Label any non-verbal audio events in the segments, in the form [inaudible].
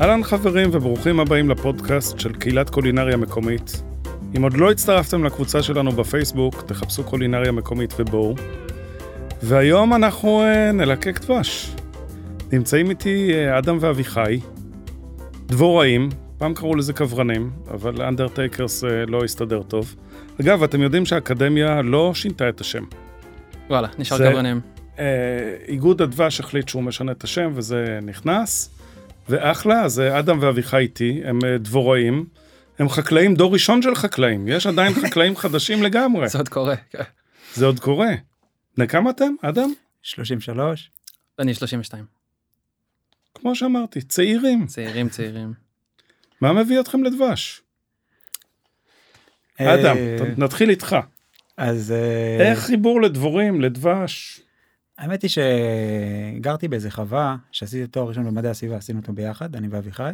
אהלן חברים וברוכים הבאים לפודקאסט של קהילת קולינריה מקומית. אם עוד לא הצטרפתם לקבוצה שלנו בפייסבוק, תחפשו קולינריה מקומית ובואו. והיום אנחנו uh, נלקק דבש. נמצאים איתי uh, אדם ואביחי, דבוראים, פעם קראו לזה קברנים, אבל אנדרטייקרס uh, לא הסתדר טוב. אגב, אתם יודעים שהאקדמיה לא שינתה את השם. וואלה, נשאר זה- קברנים. Uh, איגוד הדבש החליט שהוא משנה את השם וזה נכנס. ואחלה, אז אה, אדם ואביחי איתי, הם אה, דבוראים, הם חקלאים, דור ראשון של חקלאים, יש עדיין [laughs] חקלאים חדשים לגמרי, זה עוד קורה. כן. זה עוד קורה. בני כמה אתם, אדם? 33. אני 32. כמו שאמרתי, צעירים. צעירים, צעירים. מה מביא אתכם לדבש? אדם, אה, ת- נתחיל איתך. אז אה, איך חיבור לדבורים, לדבש? האמת היא שגרתי באיזה חווה שעשיתי תואר ראשון במדעי הסביבה עשינו אותו ביחד אני ואביחי.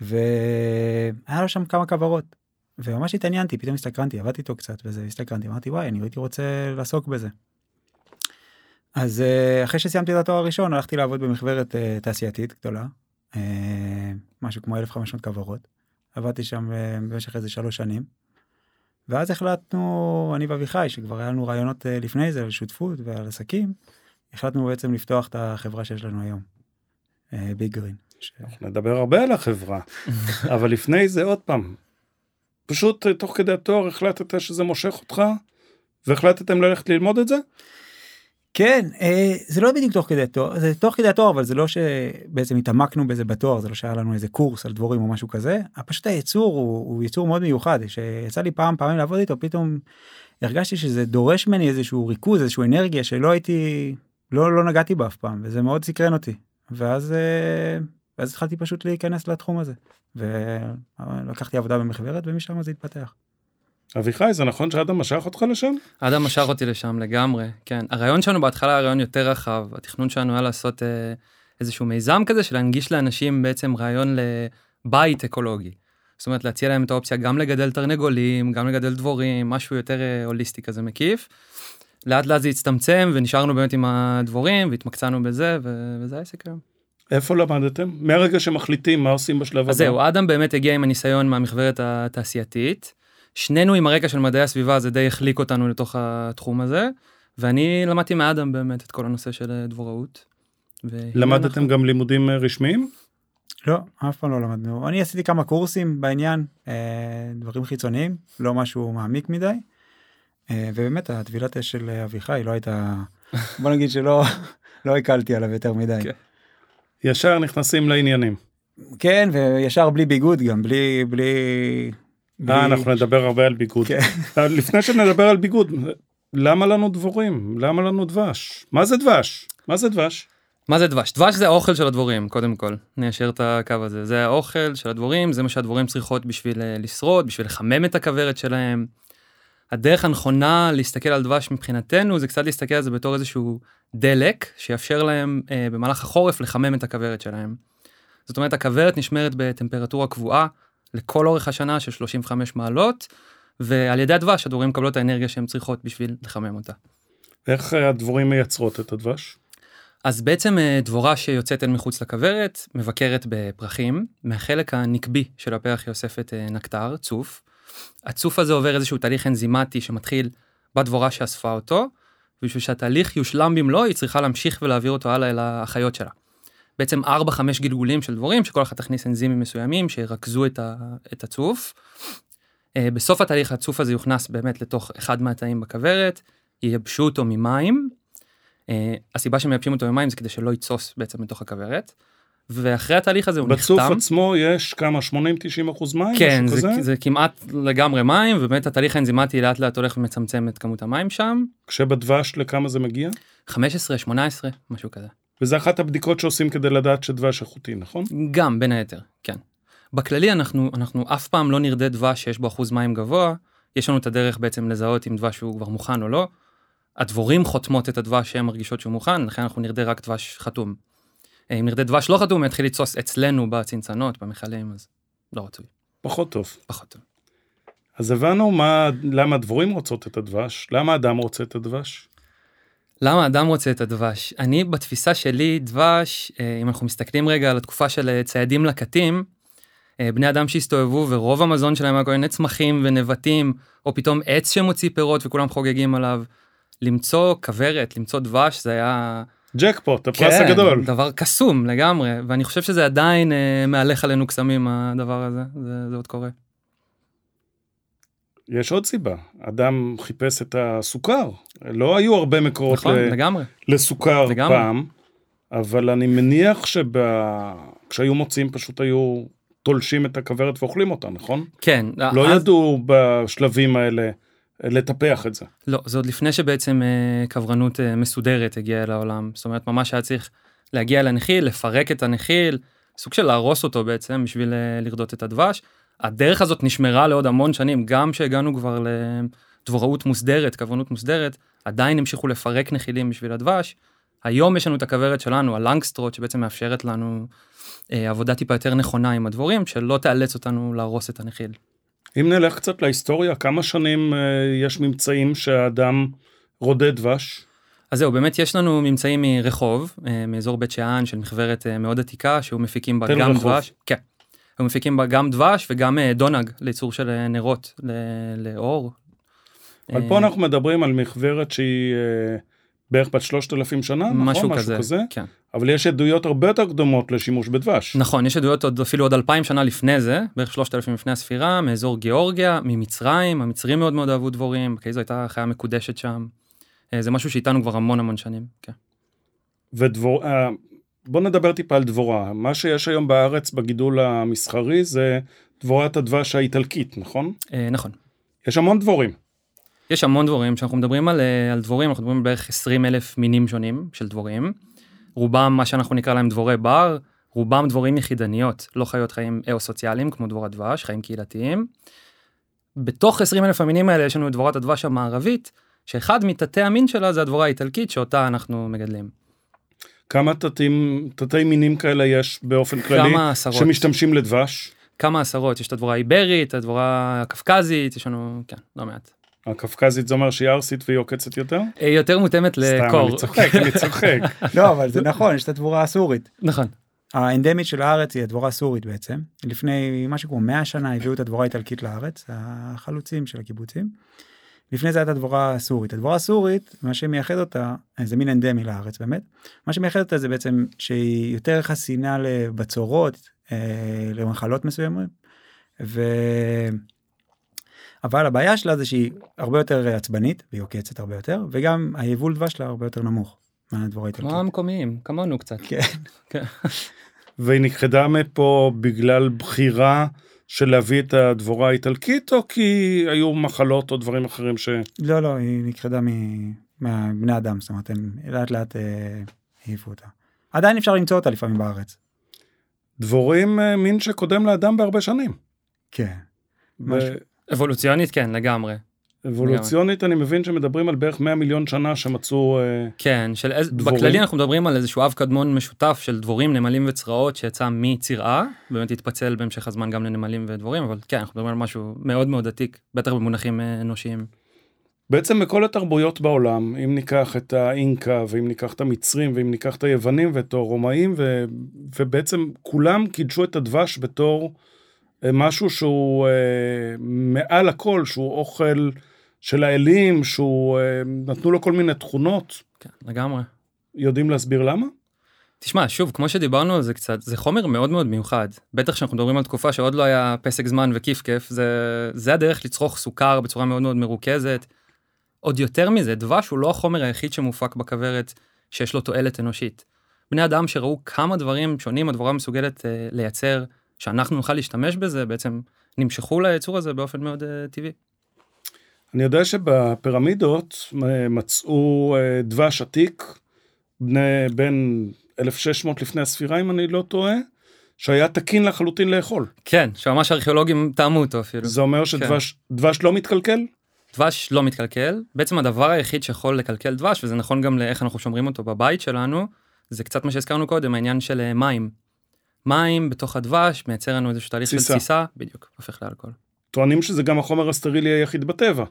והיה לו שם כמה כוורות. וממש התעניינתי פתאום הסתקרנתי עבדתי איתו קצת וזה הסתקרנתי אמרתי וואי אני הייתי רוצה לעסוק בזה. אז אה, אחרי שסיימתי את התואר הראשון הלכתי לעבוד אה, תעשייתית גדולה. אה, משהו כמו 1500 כוורות. עבדתי שם אה, במשך איזה שלוש שנים. ואז החלטנו אני ואביחי שכבר היה לנו רעיונות אה, לפני זה על שותפות ועל עסקים. החלטנו בעצם לפתוח את החברה שיש לנו היום. ביג גרין. נדבר הרבה על החברה, [laughs] אבל לפני זה עוד פעם. פשוט תוך כדי התואר החלטת שזה מושך אותך, והחלטתם ללכת ללמוד את זה? כן אה, זה לא בדיוק תוך כדי תואר זה תוך כדי התואר אבל זה לא שבעצם התעמקנו בזה בתואר זה לא שהיה לנו איזה קורס על דבורים או משהו כזה פשוט היצור הוא, הוא יצור מאוד מיוחד שיצא לי פעם פעמים לעבוד איתו פתאום הרגשתי שזה דורש ממני איזשהו ריכוז איזשהו אנרגיה שלא הייתי לא לא נגעתי בה אף פעם וזה מאוד סקרן אותי ואז אה, ואז התחלתי פשוט להיכנס לתחום הזה ולקחתי עבודה במכוורת ומשם זה התפתח. אביחי, זה נכון שאדם משך אותך לשם? אדם משך אותי לשם לגמרי, כן. הרעיון שלנו בהתחלה היה רעיון יותר רחב. התכנון שלנו היה לעשות אה, איזשהו מיזם כזה של להנגיש לאנשים בעצם רעיון לבית אקולוגי. זאת אומרת להציע להם את האופציה גם לגדל תרנגולים, גם לגדל דבורים, משהו יותר אה, הוליסטי כזה מקיף. לאט לאט זה הצטמצם ונשארנו באמת עם הדבורים והתמקצענו בזה ו- וזה העסק היום. איפה למדתם? מהרגע שמחליטים מה עושים בשלב הבא. אז זהו, אדם באמת הגיע עם הניסיון מהמכוורת התעשייתית. שנינו עם הרקע של מדעי הסביבה, זה די החליק אותנו לתוך התחום הזה, ואני למדתי מאדם באמת את כל הנושא של אה, דבוראות. למדתם אנחנו- גם לימודים אה, רשמיים? לא, אף פעם לא למדנו. אני עשיתי כמה קורסים בעניין, אה, דברים חיצוניים, לא משהו מעמיק מדי. אה, ובאמת הטבילת אש של אביחי לא הייתה, [laughs] בוא נגיד שלא לא הקלתי עליו יותר מדי. כן. ישר נכנסים לעניינים. כן, וישר בלי ביגוד גם, בלי, בלי... אה, אנחנו נדבר הרבה על ביגוד. כן. אה, לפני שנדבר על ביגוד, למה לנו דבורים? למה לנו דבש? מה זה דבש? מה זה דבש? מה זה דבש? דבש זה האוכל של הדבורים, קודם כל. ניישר את הקו הזה. זה האוכל של הדבורים, זה מה שהדבורים צריכות בשביל אה, לשרוד, בשביל לחמם את הכוורת שלהם. הדרך הנכונה להסתכל על דבש מבחינתנו זה קצת להסתכל על זה בתור איזשהו דלק שיאפשר להם אה, במהלך החורף לחמם את הכוורת שלהם. זאת אומרת הכוורת נשמרת בטמפרטורה קבועה לכל אורך השנה של 35 מעלות ועל ידי הדבש הדבורים מקבלות את האנרגיה שהן צריכות בשביל לחמם אותה. איך הדבורים מייצרות את הדבש? אז בעצם אה, דבורה שיוצאת אל מחוץ לכוורת, מבקרת בפרחים, מהחלק הנקבי של הפרח היא אוספת אה, נקטר, צוף. הצוף הזה עובר איזשהו תהליך אנזימטי שמתחיל בדבורה שאספה אותו, ובשביל שהתהליך יושלם במלואו היא צריכה להמשיך ולהעביר אותו הלאה אל האחיות שלה. בעצם 4-5 גלגולים של דבורים שכל אחת תכניס אנזימים מסוימים שירכזו את, ה, את הצוף. אה, בסוף התהליך הצוף הזה יוכנס באמת לתוך אחד מהתאים בכוורת, ייבשו אותו ממים, Uh, הסיבה שמייבשים אותו במים זה כדי שלא יתסוס בעצם בתוך הכוורת. ואחרי התהליך הזה הוא בצוף נחתם. עצמו יש כמה 80-90 אחוז מים? כן, זה, כזה? זה כמעט לגמרי מים, ובאמת התהליך האנזימטי לאט לאט הולך ומצמצם את כמות המים שם. כשבדבש לכמה זה מגיע? 15, 18, משהו כזה. וזה אחת הבדיקות שעושים כדי לדעת שדבש איכותי, נכון? גם, בין היתר, כן. בכללי אנחנו, אנחנו אף פעם לא נרדה דבש שיש בו אחוז מים גבוה, יש לנו את הדרך בעצם לזהות אם דבש הוא כבר מוכן או לא. הדבורים חותמות את הדבש שהן מרגישות שהוא מוכן, לכן אנחנו נרדה רק דבש חתום. אה, אם נרדה דבש לא חתום, יתחיל לתסוס אצלנו בצנצנות, במכלים, אז לא רצוי, פחות טוב. פחות טוב. אז הבנו מה, למה דבורים רוצות את הדבש, למה אדם רוצה את הדבש. למה אדם רוצה את הדבש? אני בתפיסה שלי דבש, אה, אם אנחנו מסתכלים רגע על התקופה של אה, ציידים לקטים, אה, בני אדם שהסתובבו ורוב המזון שלהם היה כל מיני צמחים ונבטים, או פתאום עץ שמוציא פירות וכולם חוגגים עליו. למצוא כוורת, למצוא דבש, זה היה... ג'קפוט, הפרס כן, הגדול. דבר קסום לגמרי, ואני חושב שזה עדיין אה, מהלך עלינו קסמים הדבר הזה, זה, זה עוד קורה. יש עוד סיבה, אדם חיפש את הסוכר, לא היו הרבה מקורות נכון, ל... לגמרי. לסוכר לגמרי. פעם, אבל אני מניח שכשהיו מוצאים פשוט היו תולשים את הכוורת ואוכלים אותה, נכון? כן. לא אז- ידעו בשלבים האלה לטפח את זה. לא, זה עוד לפני שבעצם אה, קברנות אה, מסודרת הגיעה אל העולם. זאת אומרת, ממש היה צריך להגיע לנחיל, לפרק את הנחיל, סוג של להרוס אותו בעצם בשביל אה, לרדות את הדבש. הדרך הזאת נשמרה לעוד המון שנים, גם כשהגענו כבר לדבוראות מוסדרת, קברנות מוסדרת, עדיין המשיכו לפרק נחילים בשביל הדבש. היום יש לנו את הכוורת שלנו, הלנגסטרוט, שבעצם מאפשרת לנו אה, עבודה טיפה יותר נכונה עם הדבורים, שלא תאלץ אותנו להרוס את הנחיל. אם נלך קצת להיסטוריה, כמה שנים אה, יש ממצאים שהאדם רודה דבש? אז זהו, באמת יש לנו ממצאים מרחוב, אה, מאזור בית שאן של מחברת אה, מאוד עתיקה, שהיו מפיקים בה גם רחוב. דבש. כן. היו מפיקים בה גם דבש וגם אה, דונג לייצור של אה, נרות לאור. אבל אה, פה אנחנו מדברים על מחברת שהיא בערך בת 3,000 שנה, נכון? משהו כזה. כזה. כן. אבל יש עדויות הרבה יותר קדומות לשימוש בדבש. נכון, יש עדויות עוד אפילו עוד אלפיים שנה לפני זה, בערך שלושת אלפים לפני הספירה, מאזור גיאורגיה, ממצרים, המצרים מאוד מאוד אהבו דבורים, כי זו הייתה חיה מקודשת שם. זה משהו שאיתנו כבר המון המון שנים, כן. ודבור... בוא נדבר טיפה על דבורה. מה שיש היום בארץ בגידול המסחרי זה דבורת הדבש האיטלקית, נכון? אה, נכון. יש המון דבורים. יש המון דבורים, כשאנחנו מדברים על, אה, על דבורים, אנחנו מדברים על בערך 20 אלף מינים שונים של דבורים. רובם מה שאנחנו נקרא להם דבורי בר, רובם דבורים יחידניות, לא חיות חיים אאו-סוציאליים כמו דבורת דבש, חיים קהילתיים. בתוך 20 אלף המינים האלה יש לנו את דבורת הדבש המערבית, שאחד מתתי המין שלה זה הדבורה האיטלקית שאותה אנחנו מגדלים. כמה תתים, תתי מינים כאלה יש באופן כללי כמה עשרות, שמשתמשים לדבש? כמה עשרות, יש את הדבורה האיברית, הדבורה הקפקזית, יש לנו, כן, לא מעט. הקווקזית זה אומר שהיא ארסית והיא עוקצת יותר? אה, יותר מותאמת סתם, לקור. אני צוחק, אני צוחק. [laughs] לא, אבל זה נכון, יש את הדבורה הסורית. נכון. האנדמית של הארץ היא הדבורה הסורית בעצם. לפני משהו כמו 100 שנה הביאו את הדבורה האיטלקית לארץ, החלוצים של הקיבוצים. לפני זה הייתה הדבורה הסורית. הדבורה הסורית, מה שמייחד אותה, זה מין אנדמי לארץ באמת, מה שמייחד אותה זה בעצם שהיא יותר חסינה לבצורות, אה, למחלות מסוימות, ו... אבל הבעיה שלה זה שהיא הרבה יותר עצבנית, והיא עוקצת הרבה יותר, וגם היבול דבש שלה הרבה יותר נמוך מהדבורה האיטלקית. כמו המקומיים, כמונו קצת. [laughs] כן. והיא נכחדה מפה בגלל בחירה של להביא את הדבורה האיטלקית, או כי היו מחלות או דברים אחרים ש... לא, לא, היא נכחדה מ- מהבני אדם, זאת אומרת, הם לאט לאט אה, העיפו אותה. עדיין אפשר למצוא אותה לפעמים בארץ. דבורים אה, מין שקודם לאדם בהרבה שנים. כן. משהו. אבולוציונית כן לגמרי ואבולוציונית אני מבין שמדברים על בערך 100 מיליון שנה שמצאו... אה, כן של איזה דבורים? בכללי אנחנו מדברים על איזשהו אב קדמון משותף של דבורים נמלים וצרעות שיצא מצירעה באמת התפצל בהמשך הזמן גם לנמלים ודבורים אבל כן אנחנו מדברים על משהו מאוד מאוד עתיק בטח במונחים אה, אנושיים. בעצם בכל התרבויות בעולם, אם ניקח את האינקה, ואם ניקח את המצרים, ואם ניקח את היוונים ואת הרומאים, ו, ובעצם כולם קידשו את הדבש בתור אה, משהו שהוא אה, מעל הכל, שהוא אוכל של האלים, שהוא, אה, נתנו לו כל מיני תכונות. כן, לגמרי. יודעים להסביר למה? תשמע שוב כמו שדיברנו על זה קצת זה חומר מאוד מאוד מיוחד בטח שאנחנו מדברים על תקופה שעוד לא היה פסק זמן וכיף כיף זה זה הדרך לצרוך סוכר בצורה מאוד מאוד מרוכזת. עוד יותר מזה דבש הוא לא החומר היחיד שמופק בכוורת שיש לו תועלת אנושית. בני אדם שראו כמה דברים שונים הדבורה מסוגלת אה, לייצר שאנחנו נוכל להשתמש בזה בעצם נמשכו ליצור הזה באופן מאוד אה, טבעי. אני יודע שבפירמידות אה, מצאו אה, דבש עתיק, בני, בין 1600 לפני הספירה, אם אני לא טועה, שהיה תקין לחלוטין לאכול. כן שממש ארכיאולוגים טעמו אותו אפילו. זה אומר שדבש דבש לא מתקלקל? דבש לא מתקלקל בעצם הדבר היחיד שיכול לקלקל דבש וזה נכון גם לאיך אנחנו שומרים אותו בבית שלנו זה קצת מה שהזכרנו קודם העניין של אה, מים. מים בתוך הדבש מייצר לנו איזשהו תהליך. של תסיסה בדיוק הופך לאלכוהול. טוענים שזה גם החומר הסטרילי היחיד בטבע.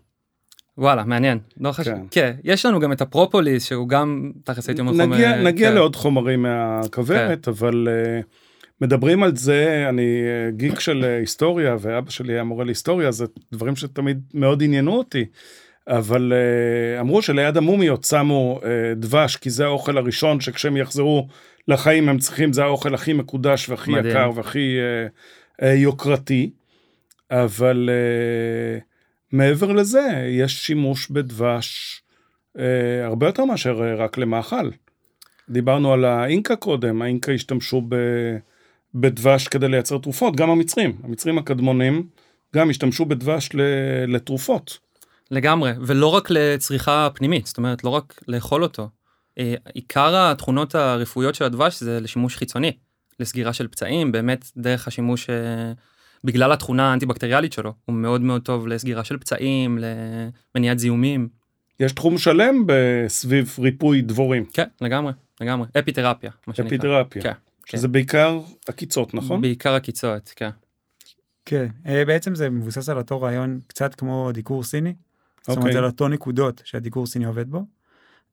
וואלה מעניין לא חשוב כן. כן יש לנו גם את הפרופוליס שהוא גם תכלס הייתי אומר חומר נגיע, נגיע כן. לעוד חומרים מהכוורת, אבל uh, מדברים על זה, אני uh, גיק של uh, היסטוריה, ואבא שלי היה מורה להיסטוריה, זה דברים שתמיד מאוד עניינו אותי. אבל uh, אמרו שליד המומיות שמו uh, דבש, כי זה האוכל הראשון שכשהם יחזרו לחיים הם צריכים, זה האוכל הכי מקודש והכי מדהים. יקר והכי uh, uh, יוקרתי. אבל uh, מעבר לזה, יש שימוש בדבש uh, הרבה יותר מאשר uh, רק למאכל. דיברנו על האינקה קודם, האינקה השתמשו ב, בדבש כדי לייצר תרופות, גם המצרים, המצרים הקדמונים גם השתמשו בדבש לתרופות. לגמרי ולא רק לצריכה פנימית זאת אומרת לא רק לאכול אותו. אה, עיקר התכונות הרפואיות של הדבש זה לשימוש חיצוני לסגירה של פצעים באמת דרך השימוש אה, בגלל התכונה האנטי-בקטריאלית שלו הוא מאוד מאוד טוב לסגירה של פצעים למניעת זיהומים יש תחום שלם בסביב ריפוי דבורים, כן לגמרי לגמרי אפיתרפיה מה שנקרא. אפיתרפיה, כן, שזה בעיקר עקיצות, נכון? בעיקר הקיצות כן. כן, אה, בעצם זה מבוסס על אותו רעיון קצת כמו דיקור סיני. זאת אומרת, אוקיי. זה על אותו נקודות שהדיקור סיני עובד בו.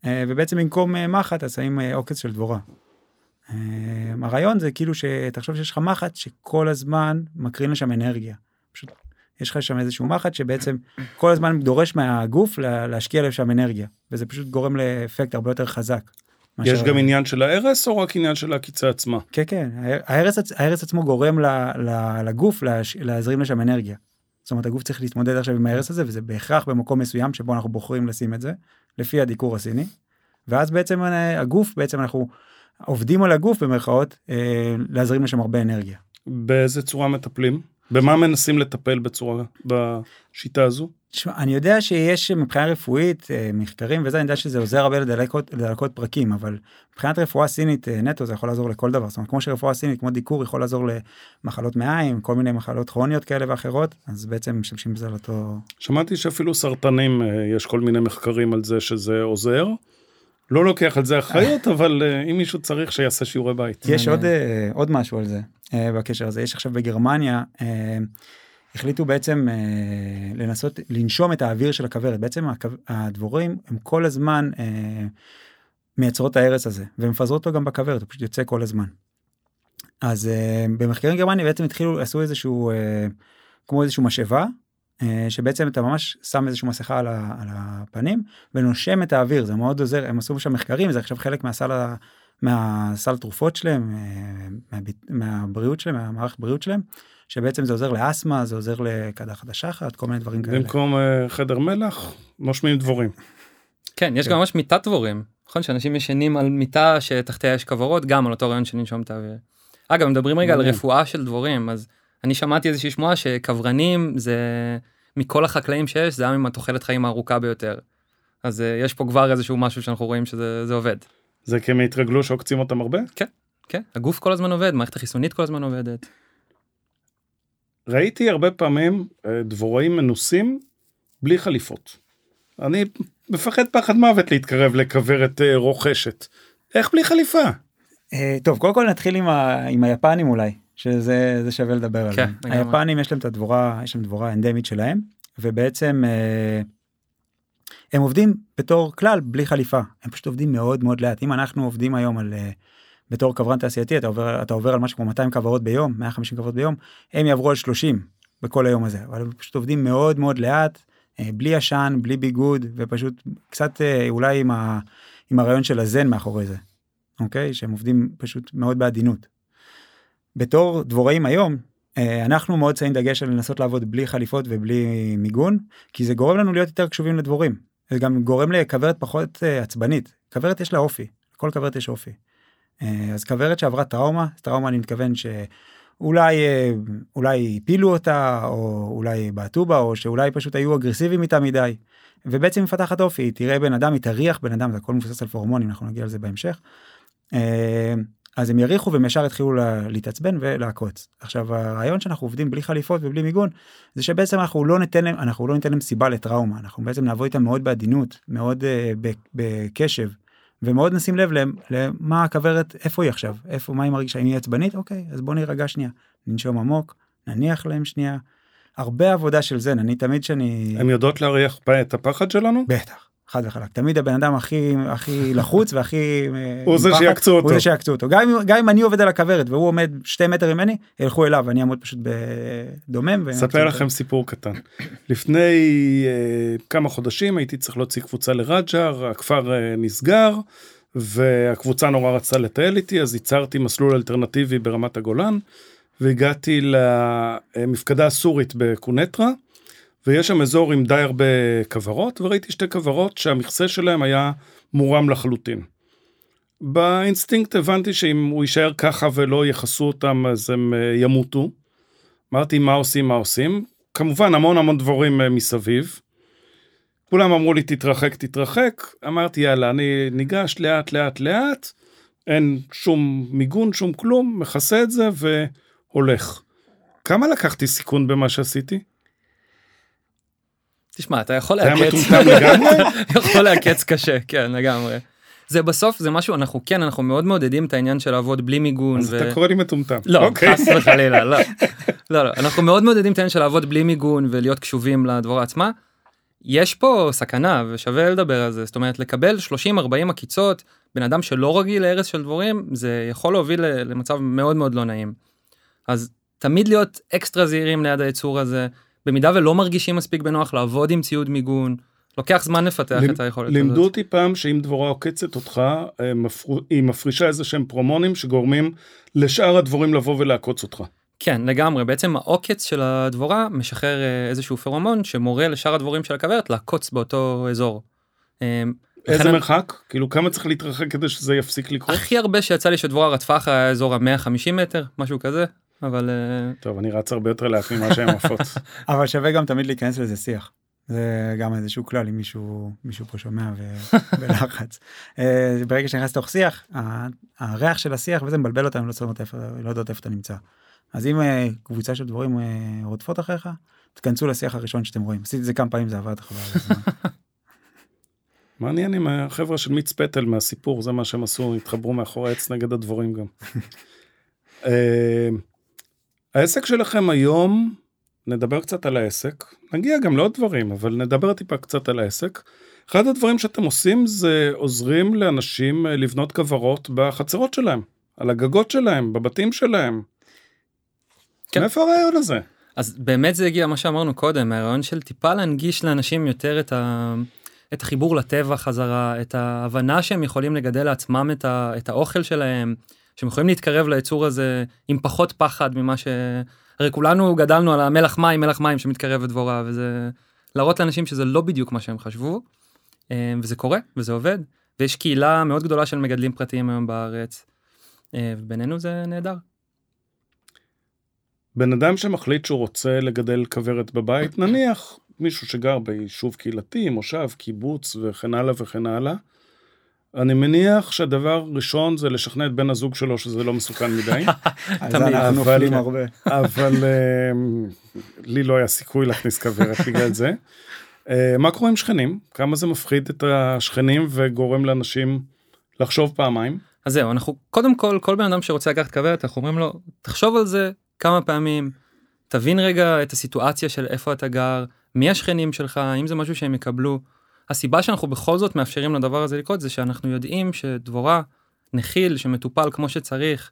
אה, ובעצם במקום אה, מחט, אז שמים עוקץ של דבורה. אה, הרעיון זה כאילו שתחשוב שיש לך מחט שכל הזמן מקרין לשם אנרגיה. פשוט יש לך שם איזשהו מחט שבעצם כל הזמן דורש מהגוף לה- להשקיע לשם אנרגיה. וזה פשוט גורם לאפקט הרבה יותר חזק. יש גם עניין של ההרס או רק עניין של העקיצה עצמה? כן, כן, ההרס, ההרס עצמו גורם ל, ל, לגוף להש, להזרים לשם אנרגיה. זאת אומרת, הגוף צריך להתמודד עכשיו עם ההרס הזה, וזה בהכרח במקום מסוים שבו אנחנו בוחרים לשים את זה, לפי הדיקור הסיני. ואז בעצם אה, הגוף, בעצם אנחנו עובדים על הגוף במרכאות, אה, להזרים לשם הרבה אנרגיה. באיזה צורה מטפלים? במה מנסים לטפל בצורה, בשיטה הזו? תשמע, אני יודע שיש מבחינה רפואית אה, מחקרים וזה, אני יודע שזה עוזר הרבה לדלקות, לדלקות פרקים, אבל מבחינת רפואה סינית אה, נטו זה יכול לעזור לכל דבר. זאת אומרת, כמו שרפואה סינית, כמו דיקור, יכול לעזור למחלות מעיים, כל מיני מחלות כרוניות כאלה ואחרות, אז בעצם משתמשים בזה על אותו... שמעתי שאפילו סרטנים, אה, יש כל מיני מחקרים על זה שזה עוזר. לא לוקח על זה אחריות, אבל אה, אם מישהו צריך שיעשה שיעורי בית. יש. עוד, אה, עוד משהו על זה, אה, בקשר הזה. יש עכשיו בגרמניה, החליטו בעצם לנסות לנשום את האוויר של הכוורת. בעצם הדבורים הם כל הזמן מייצרות את ההרס הזה, ומפזרות אותו גם בכוורת, הוא פשוט יוצא כל הזמן. אז במחקרים גרמניה בעצם התחילו, עשו איזשהו, כמו איזשהו משאבה, שבעצם אתה ממש שם איזושהי מסכה על, ה, על הפנים ונושם את האוויר, זה מאוד עוזר, הם עשו שם מחקרים, זה עכשיו חלק מהסל, ה- מהסל תרופות שלהם, אה, מהביט- מהבריאות שלהם, מהמערכת בריאות שלהם, שבעצם זה עוזר לאסתמה, זה עוזר לקדחת השחת, כל מיני דברים כאלה. במקום אה, חדר מלח, נושמים דבורים. כן יש גם ממש מיטת דבורים נכון שאנשים ישנים על מיטה שתחתיה יש כוורות גם על אותו רעיון של לנשום את האוויר. אגב מדברים רגע על. רפואה של דבורים אז אני שמעתי איזושהי שמועה שכוורנים זה מכל החקלאים שיש זה היה עם התוחלת חיים הארוכה ביותר. אז אה, יש פה כבר איזשהו משהו שאנחנו רואים שזה זה עובד. זה כי הם התרגלו שעוקצים אותם הרבה? כן הגוף כל הזמן עובד מערכת החיסונית כל הזמן עובדת. ראיתי הרבה פעמים אה, דבוראים מנוסים בלי חליפות. אני מפחד פחד מוות להתקרב לכוורת אה, רוכשת. איך בלי חליפה? טוב, קודם כל נתחיל עם, ה, עם היפנים אולי, שזה זה שווה לדבר עליהם. לגמרי. היפנים יש להם את הדבורה, יש להם דבורה אנדמית שלהם, ובעצם אה, הם עובדים בתור כלל בלי חליפה, הם פשוט עובדים מאוד מאוד לאט. אם אנחנו עובדים היום על... אה, בתור כוורן תעשייתי אתה עובר אתה עובר על משהו כמו 200 כוורות ביום 150 כוורות ביום הם יעברו על 30 בכל היום הזה אבל הם פשוט עובדים מאוד מאוד לאט אה, בלי עשן בלי ביגוד ופשוט קצת אה, אולי עם, ה, עם הרעיון של הזן מאחורי זה. אוקיי שהם עובדים פשוט מאוד בעדינות. בתור דבוראים היום אה, אנחנו מאוד שמים דגש על לנסות לעבוד בלי חליפות ובלי מיגון כי זה גורם לנו להיות יותר קשובים לדבורים. זה גם גורם לכוורת פחות אה, עצבנית כוורת יש לה אופי לכל כוורת יש אופי. אה, אז כוורת שעברה טראומה טראומה אני מתכוון שאולי אולי הפילו אותה או אולי בעטו בה או שאולי פשוט היו אגרסיביים איתה מדי. ובעצם מפתחת אופי היא תראה בן אדם היא תריח בן אדם זה הכל מבוסס על פורמונים אנחנו נגיע לזה בהמשך. אז הם יריחו והם ישר התחילו לה- להתעצבן ולעקוץ. עכשיו הרעיון שאנחנו עובדים בלי חליפות ובלי מיגון זה שבעצם אנחנו לא ניתן להם אנחנו לא ניתן להם סיבה לטראומה. אנחנו בעצם נעבוד איתם מאוד בעדינות מאוד uh, בקשב ומאוד נשים לב להם למה הכוורת איפה היא עכשיו? איפה מה היא מרגישה? אם היא עצבנית? אוקיי אז בוא נירגע שנייה. ננשום עמוק נניח להם שנייה. הרבה עבודה של זן, אני תמיד שאני... הן יודעות להריח את הפחד שלנו? בטח, חד וחלק. תמיד הבן אדם הכי הכי לחוץ והכי... אה, הוא זה שיעקצו אותו. הוא זה שיעקצו אותו. גם אם, גם אם אני עובד על הכוורת והוא עומד שתי מטר ממני, ילכו אליו, אני אעמוד פשוט בדומם. אספר אותו. לכם סיפור קטן. לפני אה, כמה חודשים הייתי צריך להוציא קבוצה לרג'ר, הכפר אה, נסגר, והקבוצה נורא רצתה לטייל איתי, אז ייצרתי מסלול אלטרנטיבי ברמת הגולן, והגעתי למפקדה הסורית בקונטרה, ויש שם אזור עם די הרבה כוורות, וראיתי שתי כוורות שהמכסה שלהם היה מורם לחלוטין. באינסטינקט הבנתי שאם הוא יישאר ככה ולא יכסו אותם אז הם אה, ימותו. אמרתי מה עושים מה עושים כמובן המון המון דבורים אה, מסביב. כולם אמרו לי תתרחק תתרחק אמרתי יאללה אני ניגש לאט לאט לאט אין שום מיגון שום כלום מכסה את זה והולך. כמה לקחתי סיכון במה שעשיתי? תשמע, אתה יכול לעקץ? [laughs] יכול לעקץ קשה, כן, לגמרי. זה בסוף, זה משהו, אנחנו כן, אנחנו מאוד מעודדים את העניין של לעבוד בלי מיגון. אז ו- אתה קורא לי מטומטם. לא, אוקיי. חס וחלילה, לא. [laughs] לא, לא, אנחנו מאוד מעודדים את העניין של לעבוד בלי מיגון ולהיות קשובים לדבורה עצמה. יש פה סכנה ושווה לדבר על זה, זאת אומרת לקבל 30-40 עקיצות, בן אדם שלא רגיל להרס של דבורים, זה יכול להוביל למצב מאוד מאוד לא נעים. אז תמיד להיות אקסטרה זהירים ליד היצור הזה, במידה ולא מרגישים מספיק בנוח לעבוד עם ציוד מיגון, לוקח זמן לפתח את היכולת לימדו הזאת. אותי פעם שאם דבורה עוקצת אותך, אה, היא מפרישה איזה שהם פרומונים שגורמים לשאר הדבורים לבוא ולעקוץ אותך. כן, לגמרי, בעצם העוקץ של הדבורה משחרר אה, איזשהו פרומון שמורה לשאר הדבורים של הכוורת לעקוץ באותו אזור. אה, איזה לכן- מרחק? כאילו כמה צריך להתרחק כדי שזה יפסיק לקרות? הכי הרבה שיצא לי שדבורה רדפה אחרי האזור ה-150 מטר, משהו כזה, אבל אה, טוב, אני רץ הרבה יותר לאט ממה שהן עפות. [laughs] אבל שווה גם תמיד להיכנס לזה שיח. זה גם איזשהו כלל אם מישהו מישהו פה שומע ו- [laughs] בלחץ. אה, ברגע שנכנס לתוך שיח הריח של השיח וזה מבלבל אותם לא יודעות איפה לא יודעות איפה אתה נמצא. אז אם אה, קבוצה של דבורים רודפות אחריך תכנסו לשיח הראשון שאתם רואים עשיתי את זה כמה פעמים זה עבד חבל. [laughs] מעניין אם החבר'ה של מיץ פטל מהסיפור, זה מה שהם עשו, התחברו מאחורי העץ נגד הדבורים גם. העסק שלכם היום, נדבר קצת על העסק, נגיע גם לעוד דברים, אבל נדבר טיפה קצת על העסק. אחד הדברים שאתם עושים זה עוזרים לאנשים אה, לבנות כוורות בחצרות שלהם, על הגגות שלהם, בבתים שלהם. כן. מאיפה הרעיון הזה? אז באמת זה הגיע מה שאמרנו קודם, מהרעיון של טיפה להנגיש לאנשים יותר את, ה... את החיבור לטבע חזרה, את ההבנה שהם יכולים לגדל לעצמם את, ה... את האוכל שלהם, שהם יכולים להתקרב ליצור הזה עם פחות פחד ממה ש... הרי כולנו גדלנו על המלח מים, מלח מים שמתקרב לדבורה, וזה להראות לאנשים שזה לא בדיוק מה שהם חשבו, אה, וזה קורה, וזה עובד, ויש קהילה מאוד גדולה של מגדלים פרטיים היום בארץ, אה, ובינינו זה נהדר. בן אדם שמחליט שהוא רוצה לגדל כוורת בבית, נניח מישהו שגר ביישוב קהילתי, מושב, קיבוץ וכן הלאה וכן הלאה, אני מניח שהדבר ראשון זה לשכנע את בן הזוג שלו שזה לא מסוכן מדי, [laughs] אז תמיד, אנחנו נופלים הרבה. אבל אמ, לי לא היה סיכוי להכניס כוורת בגלל זה. אה, מה קורה עם שכנים? כמה זה מפחיד את השכנים וגורם לאנשים לחשוב פעמיים? אז זהו, אנחנו קודם כל, כל בן אדם שרוצה לקחת כוורת, אנחנו אומרים לו, תחשוב על זה כמה פעמים, תבין רגע את הסיטואציה של איפה אתה גר, מי השכנים שלך, אם זה משהו שהם יקבלו. הסיבה שאנחנו בכל זאת מאפשרים לדבר הזה לקרות זה שאנחנו יודעים שדבורה, נחיל, שמטופל כמו שצריך,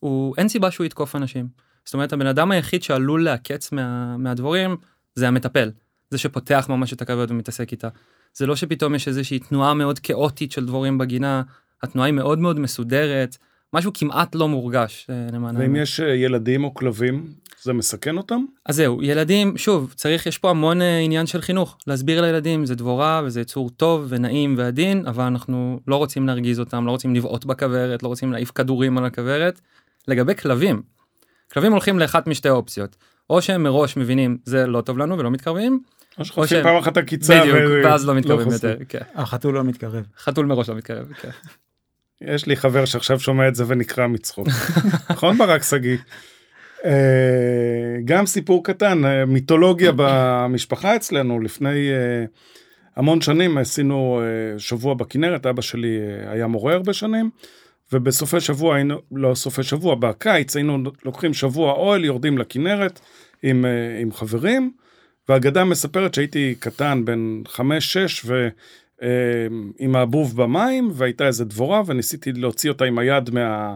הוא, אין סיבה שהוא יתקוף אנשים. זאת אומרת, הבן אדם היחיד שעלול לעקץ מה, מהדבורים זה המטפל. זה שפותח ממש את הכוורת ומתעסק איתה. זה לא שפתאום יש איזושהי תנועה מאוד כאוטית של דבורים בגינה, התנועה היא מאוד מאוד מסודרת, משהו כמעט לא מורגש אה, למען ואם. יש אה, ילדים או כלבים, זה מסכן אותם? אז זהו, ילדים, שוב, צריך, יש פה המון אה, עניין של חינוך. להסביר לילדים, זה דבורה וזה יצור טוב ונעים ועדין, אבל אנחנו לא רוצים להרגיז אותם, לא רוצים לבעוט בכוורת, לא רוצים להעיף כדורים על הכוורת. לגבי כלבים, כלבים הולכים לאחת משתי אופציות. או שהם מראש מבינים זה לא טוב לנו ולא מתקרבים, או שחוטפים פעם אחת עקיצה בדיוק, ואז לא מתקרבים חוזרים. יותר, כן. החתול לא מתקרב. חתול מראש לא מתקרב, כן. יש לי חבר שעכשיו שומע את זה ונקרע מצחוק. [laughs] נכון ברק שגיא? אה, גם סיפור קטן, אה, מיתולוגיה [coughs] במשפחה אצלנו, לפני אה, המון שנים עשינו שבוע בכנרת, אבא שלי היה מורה הרבה שנים, ובסופי שבוע היינו, לא סופי שבוע, בקיץ היינו לוקחים שבוע אוהל, יורדים לכנרת עם, עם חברים, והאגדה מספרת שהייתי קטן, בן 5-6, אמ, עם הבוב במים והייתה איזה דבורה וניסיתי להוציא אותה עם היד מה...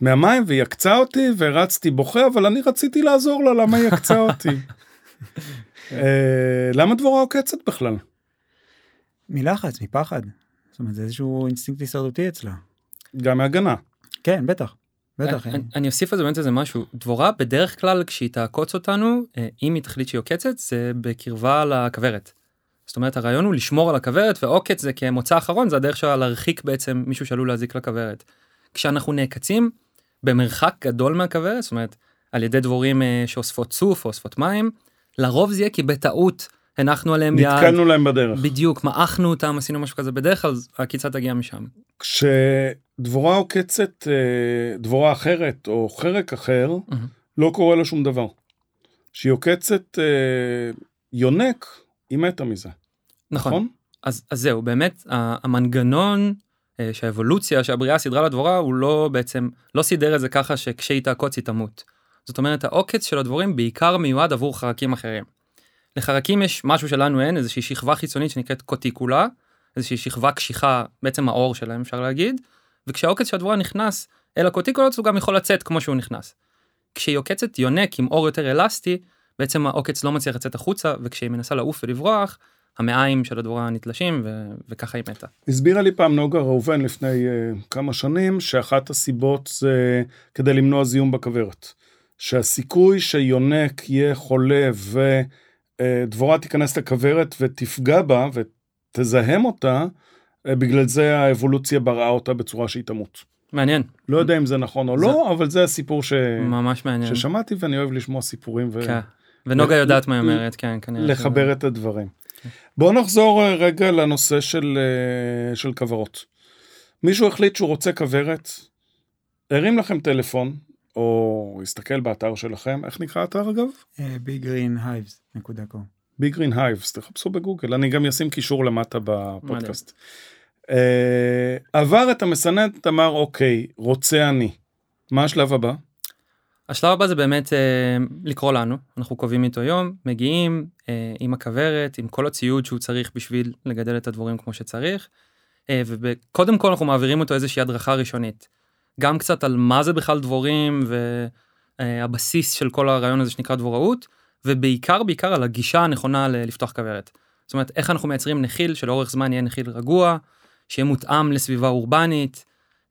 מהמים והיא עקצה אותי ורצתי בוכה אבל אני רציתי לעזור לה למה היא עקצה אותי. [laughs] אה, למה דבורה עוקצת בכלל? מלחץ מפחד. זאת אומרת זה איזשהו אינסטינקט הישרדותי אצלה. גם מהגנה. כן בטח. בטח. אני, אה. אני אוסיף על זה באמת איזה משהו דבורה בדרך כלל כשהיא תעקוץ אותנו אה, אם היא תחליט שהיא עוקצת זה בקרבה לכוורת. זאת אומרת הרעיון הוא לשמור על הכוורת ועוקץ זה כמוצא אחרון זה הדרך שלה להרחיק בעצם מישהו שעלול להזיק לכוורת. כשאנחנו נעקצים במרחק גדול מהכוורת זאת אומרת על ידי דבורים אה, שאוספות צוף או אוספות מים לרוב זה יהיה כי בטעות הנחנו עליהם יד. נתקלנו להם בדרך. בדיוק מעכנו אותם עשינו משהו כזה בדרך כלל העקיצה תגיע משם. כשדבורה עוקצת אה, דבורה אחרת או חרק אחר לא קורה לה שום דבר. כשהיא עוקצת אה, יונק היא מתה מזה. נכון. נכון? אז, אז זהו באמת המנגנון אה, שהאבולוציה שהבריאה סידרה לדבורה הוא לא בעצם לא סידר את זה ככה שכשהיא תעקוץ היא תמות. זאת אומרת העוקץ של הדבורים בעיקר מיועד עבור חרקים אחרים. לחרקים יש משהו שלנו אין איזושהי שכבה חיצונית שנקראת קוטיקולה איזושהי שכבה קשיחה בעצם העור שלהם אפשר להגיד וכשהעוקץ של הדבורה נכנס אל הקוטיקולות הוא גם יכול לצאת כמו שהוא נכנס. כשהיא עוקצת יונק עם עור יותר אלסטי בעצם העוקץ לא מצליח לצאת החוצה וכשהיא מנסה לעוף ולברוח המעיים של הדבורה נתלשים ו... וככה היא מתה. הסבירה לי פעם נוגה ראובן לפני uh, כמה שנים שאחת הסיבות זה כדי למנוע זיהום בכוורת. שהסיכוי שיונק יהיה חולה ודבורה תיכנס לכוורת ותפגע בה ותזהם אותה, uh, בגלל זה האבולוציה בראה אותה בצורה שהיא תמות. מעניין. לא יודע אם זה נכון או זה... לא, אבל זה הסיפור ש... ממש מעניין. ששמעתי ואני אוהב לשמוע סיפורים ו... כן. ונוגה יודעת מה היא אומרת, כן, כנראה. לחבר את הדברים. בואו נחזור אה, רגע לנושא של, אה, של כוורות. מישהו החליט שהוא רוצה כוורת, הרים לכם טלפון, או הסתכל באתר שלכם, איך נקרא האתר אגב? biggreenhives.com ביג גרין הייבס, תחפשו בגוגל, אני גם אשים קישור למטה בפודקאסט. אה, עבר את המסננת, אמר אוקיי, רוצה אני. מה השלב הבא? השלב הבא זה באמת אה, לקרוא לנו, אנחנו קובעים איתו יום, מגיעים אה, עם הכוורת, עם כל הציוד שהוא צריך בשביל לגדל את הדבורים כמו שצריך, אה, וקודם כל אנחנו מעבירים אותו איזושהי הדרכה ראשונית. גם קצת על מה זה בכלל דבורים והבסיס של כל הרעיון הזה שנקרא דבוראות, ובעיקר בעיקר על הגישה הנכונה לפתוח כוורת. זאת אומרת איך אנחנו מייצרים נחיל שלאורך זמן יהיה נחיל רגוע, שיהיה מותאם לסביבה אורבנית.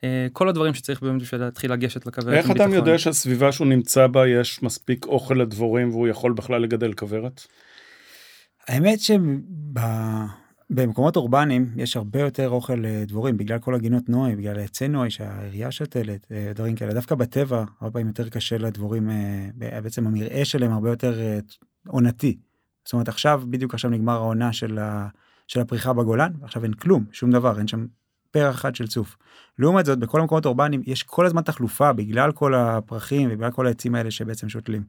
אה, כל הדברים שצריך באמת בשביל להתחיל לגשת לכוורת. איך אדם יודע שהסביבה שהוא נמצא בה יש מספיק אוכל לדבורים והוא יכול בכלל לגדל כוורת? האמת שבמקומות אורבניים יש הרבה יותר אוכל לדבורים בגלל כל הגינות נוי, בגלל עצי נוי שהעירייה שותלת, אה, דברים כאלה. דווקא בטבע הרבה פעמים יותר קשה לדבורים, אה, בעצם המרעה שלהם הרבה יותר עונתי. זאת אומרת עכשיו, בדיוק עכשיו נגמר העונה של, ה, של הפריחה בגולן, ועכשיו אין כלום, שום דבר, אין שם פרח אחד של צוף. לעומת זאת, בכל המקומות האורבניים יש כל הזמן תחלופה בגלל כל הפרחים ובגלל כל העצים האלה שבעצם שותלים.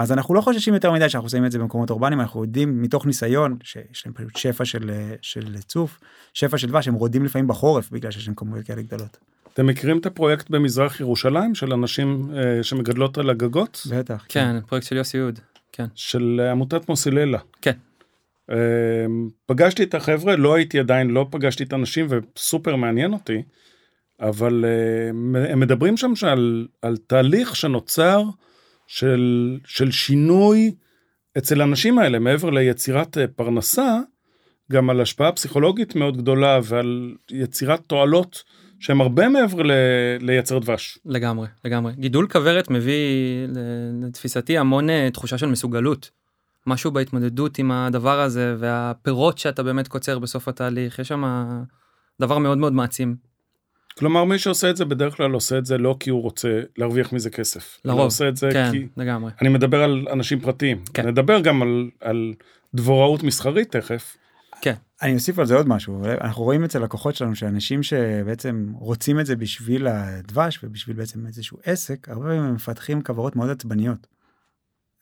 אז אנחנו לא חוששים יותר מדי שאנחנו עושים את זה במקומות אורבניים, אנחנו יודעים מתוך ניסיון שיש להם פשוט שפע של, של צוף, שפע של דבש, הם רודים לפעמים בחורף בגלל שיש להם כמויות כאלה גדולות. אתם מכירים את הפרויקט במזרח ירושלים של אנשים אה, שמגדלות על הגגות? בטח. כן, כן. פרויקט של יוסי יהוד. כן. של עמותת מוסיללה. כן. פגשתי את החבר'ה, לא הייתי עדיין, לא פגשתי את האנשים וסופר מעניין אותי, אבל הם מדברים שם על, על תהליך שנוצר של, של שינוי אצל האנשים האלה, מעבר ליצירת פרנסה, גם על השפעה פסיכולוגית מאוד גדולה ועל יצירת תועלות שהם הרבה מעבר ל, לייצר דבש. לגמרי, לגמרי. גידול כוורת מביא לתפיסתי המון תחושה של מסוגלות. משהו בהתמודדות עם הדבר הזה והפירות שאתה באמת קוצר בסוף התהליך יש שם דבר מאוד מאוד מעצים. כלומר מי שעושה את זה בדרך כלל עושה את זה לא כי הוא רוצה להרוויח מזה כסף. לרוב. עושה את זה כן, כי... לגמרי. אני מדבר על אנשים פרטיים. כן. נדבר גם על, על דבוראות מסחרית תכף. כן. אני אוסיף על זה עוד משהו אנחנו רואים אצל לקוחות שלנו שאנשים שבעצם רוצים את זה בשביל הדבש ובשביל בעצם איזשהו עסק הרבה פעמים הם מפתחים כוורות מאוד עצבניות.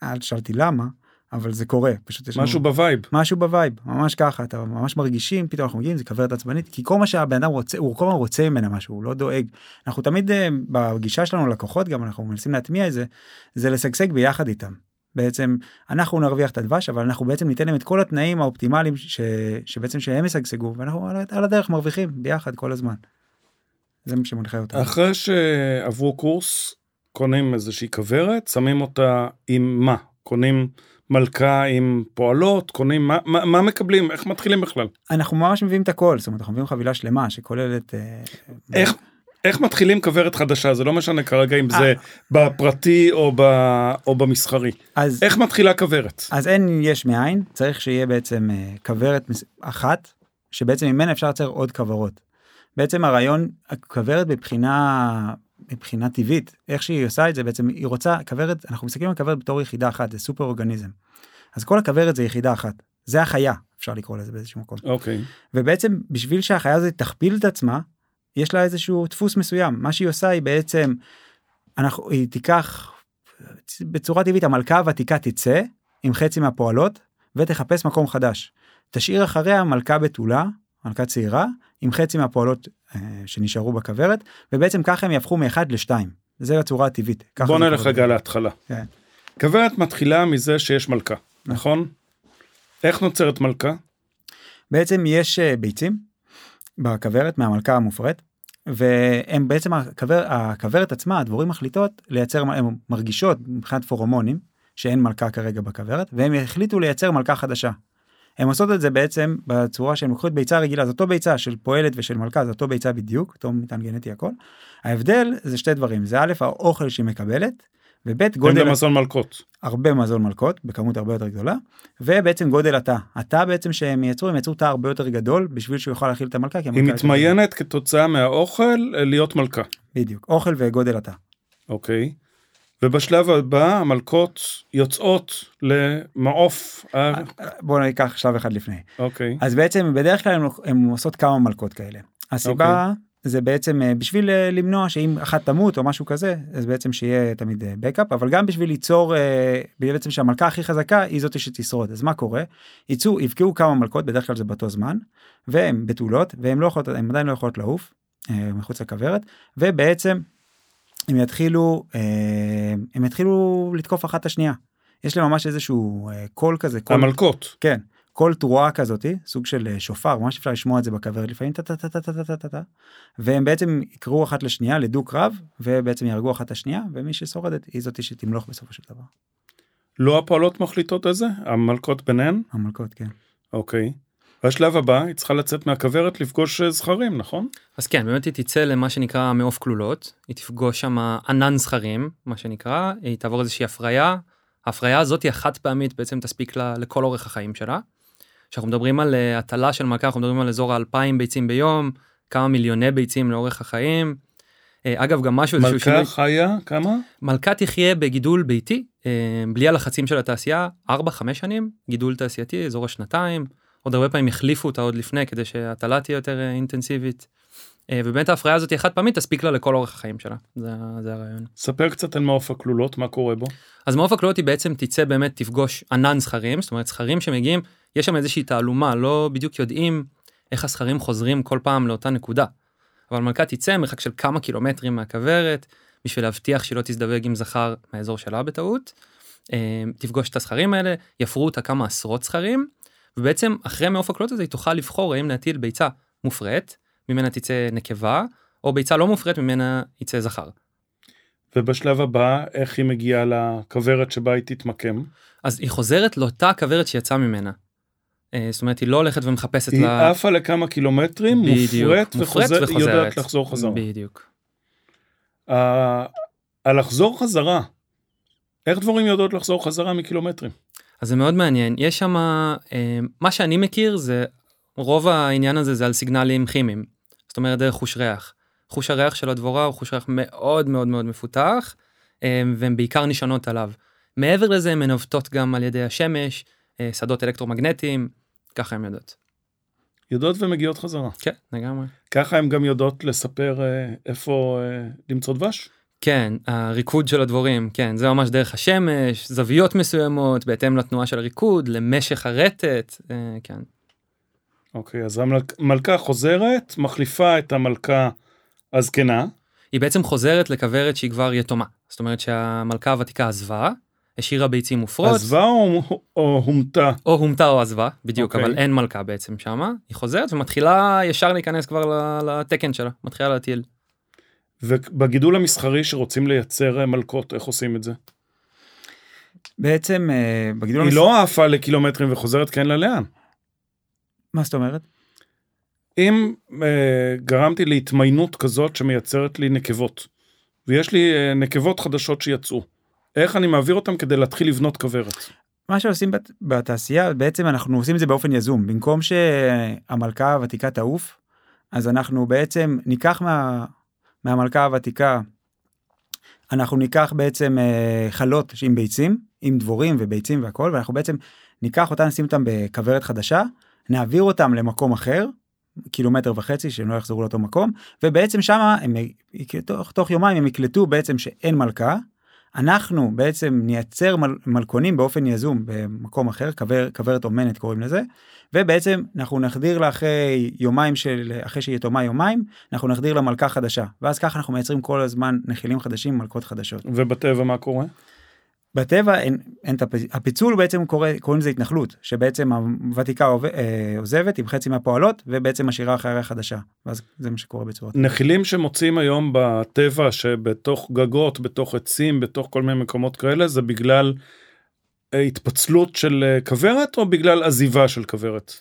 אל תשאל אותי למה אבל זה קורה פשוט יש משהו לנו ב vibe. משהו ב vibe ממש ככה אתה ממש מרגישים פתאום אנחנו מגיעים זה כוורת עצבנית כי כל מה שהבן אדם רוצה הוא כל הזמן רוצה ממנה משהו הוא לא דואג אנחנו תמיד אה, בגישה שלנו לקוחות גם אנחנו מנסים להטמיע את זה זה לשגשג ביחד איתם בעצם אנחנו נרוויח את הדבש אבל אנחנו בעצם ניתן להם את כל התנאים האופטימליים ש... שבעצם שהם ישגשגו ואנחנו על, על הדרך מרוויחים ביחד כל הזמן. זה מה שמנחה אותנו. אחרי שעברו קורס, קונים איזושהי כוורת, שמים אותה עם מה? קונים מלכה עם פועלות, קונים, מה, מה, מה מקבלים? איך מתחילים בכלל? אנחנו ממש מביאים את הכל, זאת אומרת אנחנו מביאים חבילה שלמה שכוללת... אה, איך, איך מתחילים כוורת חדשה? זה לא משנה כרגע אם זה אה. בפרטי או, ב, או במסחרי. אז, איך מתחילה כוורת? אז אין יש מאין, צריך שיהיה בעצם אה, כוורת אחת, שבעצם ממנה אפשר לייצר עוד כוורות. בעצם הרעיון, הכוורת מבחינה, מבחינה טבעית, איך שהיא עושה את זה, בעצם היא רוצה, כוורת, אנחנו מסתכלים על כוורת בתור יחידה אחת, זה סופר אורגניזם. אז כל הכוורת זה יחידה אחת, זה החיה, אפשר לקרוא לזה באיזשהו מקום. אוקיי. ובעצם בשביל שהחיה הזאת תכפיל את עצמה, יש לה איזשהו דפוס מסוים. מה שהיא עושה היא בעצם, אנחנו, היא תיקח, בצורה טבעית המלכה הוותיקה תצא עם חצי מהפועלות ותחפש מקום חדש. תשאיר אחריה מלכה בתולה, מלכה צעירה, עם חצי מהפועלות אה, שנשארו בכוורת, ובעצם ככה הם יהפכו מאחד לשתיים. זה הצורה הטבעית. בוא נלך. רגע להתחלה. כן. כוורת מתחילה מזה שיש מלכה, נכון? איך נוצרת מלכה? בעצם יש אה, ביצים בכוורת מהמלכה המופרית והם בעצם הכבר, הכוורת עצמה הדבורים מחליטות לייצר הן מרגישות מבחינת פורומונים שאין מלכה כרגע בכוורת והם החליטו לייצר מלכה חדשה. הם עושות את זה בעצם בצורה שהם לקחו את ביצה רגילה, זו אותו ביצה של פועלת ושל מלכה, זו אותו ביצה בדיוק, אותו מטען גנטי הכל. ההבדל זה שתי דברים, זה א' האוכל שהיא מקבלת, וב' גודל גם מזון מלכות. הרבה מזון מלכות בכמות הרבה יותר גדולה ובעצם גודל התא התא בעצם שהם יצרו הם יצרו תא הרבה יותר גדול בשביל שהוא יוכל להכיל את המלכה כי היא המלכה יותר מתמיינת כתוצאה מהאוכל להיות מלכה. בדיוק אוכל וגודל התא אוקיי. ובשלב הבא המלכות יוצאות למעוף. ה- בוא ניקח שלב אחד לפני אוקיי. אז בעצם בדרך כלל הם עושות כמה מלכות כאלה הסיבה זה בעצם אה, בשביל אה, למנוע שאם אחת תמות או משהו כזה אז בעצם שיהיה תמיד backup אבל גם בשביל ליצור אה, בעצם שהמלכה הכי חזקה היא זאת שתשרוד אז מה קורה יצאו יבקעו כמה מלכות בדרך כלל זה באותו זמן והן בתולות והן לא יכולות הן עדיין לא יכולות לעוף אה, מחוץ לכוורת ובעצם הם יתחילו אה, הם יתחילו לתקוף אחת את השנייה. יש להם ממש איזשהו אה, קול כזה קול, המלכות. כן קול תרועה כזאתי סוג של אה, שופר ממש אפשר לשמוע את זה בכוורת לפעמים טה טה טה טה טה טה טה טה טה והם בעצם יקראו אחת לשנייה לדו קרב ובעצם יהרגו אחת את השנייה ומי ששורדת היא זאתי שתמלוך בסופו של דבר לא הפועלות מחליטות את זה? המלכות ביניהן? המלכות כן. אוקיי. בשלב הבא היא צריכה לצאת מהכוורת לפגוש אה, זכרים, נכון? אז כן, באמת היא תצא למה שנקרא מעוף כלולות, היא תפגוש שם ענן זכרים, מה שנקרא, היא תעבור איזושהי הפריה, ההפריה הזאת היא החד פעמית בעצם תספיק לה לכל אורך החיים שלה. כשאנחנו מדברים על אה, הטלה של מלכה, אנחנו מדברים על אזור האלפיים ביצים ביום, כמה מיליוני ביצים לאורך החיים. אה, אגב, גם משהו, מלכה שינוי, חיה כמה? מלכה תחיה בגידול ביתי, בלי הלחצים של התעשייה, 4-5 שנים, גידול תעשייתי, אזור השנתיים, עוד הרבה פעמים יחליפו אותה עוד לפני כדי שההטלה תהיה יותר אה, אינטנסיבית. אה, ובאמת ההפריה הזאת היא חד פעמית, תספיק לה לכל אורך החיים שלה, זה, זה הרעיון. ספר קצת על מעוף הכלולות, מה קורה בו. אז מעוף הכלולות היא בעצם תצא באמת תפגוש ענן זכרים, זאת אומרת זכרים שמגיעים, יש שם איזושהי תעלומה, לא בדיוק יודעים איך הזכרים חוזרים כל פעם לאותה נקודה. אבל מלכה תצא מרחק של כמה קילומטרים מהכוורת, בשביל להבטיח שהיא לא תזדווג עם זכר מהאזור שלה בטעות. אה, תפגוש את הזכרים האלה, יפרו אותה כמה עשרות זכרים, ובעצם אחרי מעוף הכלולות הזה היא תוכל לבחור האם להטיל ביצה מופרית, ממנה תצא נקבה, או ביצה לא מופרית, ממנה יצא זכר. ובשלב הבא, איך היא מגיעה לכוורת שבה היא תתמקם? אז היא חוזרת לאותה כוורת שיצאה ממנה. אה, זאת אומרת היא לא הולכת ומחפשת היא לה... עפה לכמה קילומטרים, בדיוק, מופרית וחוזר- וחוזרת. יודעת לחזור חזרה. בדיוק. ה- הלחזור חזרה, איך דבורים יודעות לחזור חזרה מקילומטרים? אז זה מאוד מעניין יש שם אה, מה שאני מכיר זה רוב העניין הזה זה על סיגנלים כימיים. זאת אומרת דרך חוש ריח. חוש הריח של הדבורה הוא חוש ריח מאוד מאוד מאוד מפותח אה, והן בעיקר נשענות עליו. מעבר לזה הן מנווטות גם על ידי השמש, אה, שדות אלקטרומגנטיים, ככה הן יודעות. יודעות ומגיעות חזרה. כן לגמרי. ככה הן גם יודעות לספר איפה למצוא דבש? כן, הריקוד של הדבורים, כן, זה ממש דרך השמש, זוויות מסוימות, בהתאם לתנועה של הריקוד, למשך הרטט, אה, כן. אוקיי, אז המלכה חוזרת, מחליפה את המלכה הזקנה, היא בעצם חוזרת לכוורת שהיא כבר יתומה. זאת אומרת שהמלכה הוותיקה עזבה, השאירה ביצים מופרות. עזבה או, או הומתה? או הומתה או עזבה, בדיוק, אוקיי. אבל אין מלכה בעצם שמה. היא חוזרת ומתחילה ישר להיכנס כבר לתקן שלה, מתחילה להטיל. ובגידול המסחרי שרוצים לייצר אה, מלקות, איך עושים את זה? בעצם אה, בגידול היא המס- לא עפה לקילומטרים וחוזרת כן ללאן. מה זאת אומרת? אם אה, גרמתי להתמיינות כזאת שמייצרת לי נקבות, ויש לי אה, נקבות חדשות שיצאו, איך אני מעביר אותם כדי להתחיל לבנות כוורת? מה שעושים בת- בתעשייה בעצם אנחנו עושים את זה באופן יזום במקום שהמלכה הוותיקה תעוף אז אנחנו בעצם ניקח מה, מהמלכה הוותיקה אנחנו ניקח בעצם אה, חלות עם ביצים עם דבורים וביצים והכל ואנחנו בעצם ניקח אותם נשים אותם בכוורת חדשה נעביר אותם למקום אחר קילומטר וחצי שהם לא יחזרו לאותו מקום ובעצם י- תוך, תוך יומיים הם יקלטו בעצם שאין מלכה אנחנו בעצם נייצר מל, מלכונים באופן יזום במקום אחר כבר, כוורת אומנת קוראים לזה ובעצם אנחנו נחדיר לה אחרי יומיים של אחרי שהיא יתומה יומיים אנחנו נחדיר לה מלכה חדשה ואז ככה אנחנו מייצרים כל הזמן נחילים חדשים מלכות חדשות. ובטבע מה קורה? בטבע אין, אין את הפ- הפיצול בעצם קורה קוראים לזה התנחלות שבעצם הוותיקה אה, עוזבת עם חצי מהפועלות ובעצם משאירה אחריה חדשה ואז זה מה שקורה בצורה. נחילים שמוצאים היום בטבע שבתוך גגות, בתוך עצים, בתוך כל מיני מקומות כאלה, זה בגלל אה, התפצלות של אה, כוורת או בגלל עזיבה של כוורת?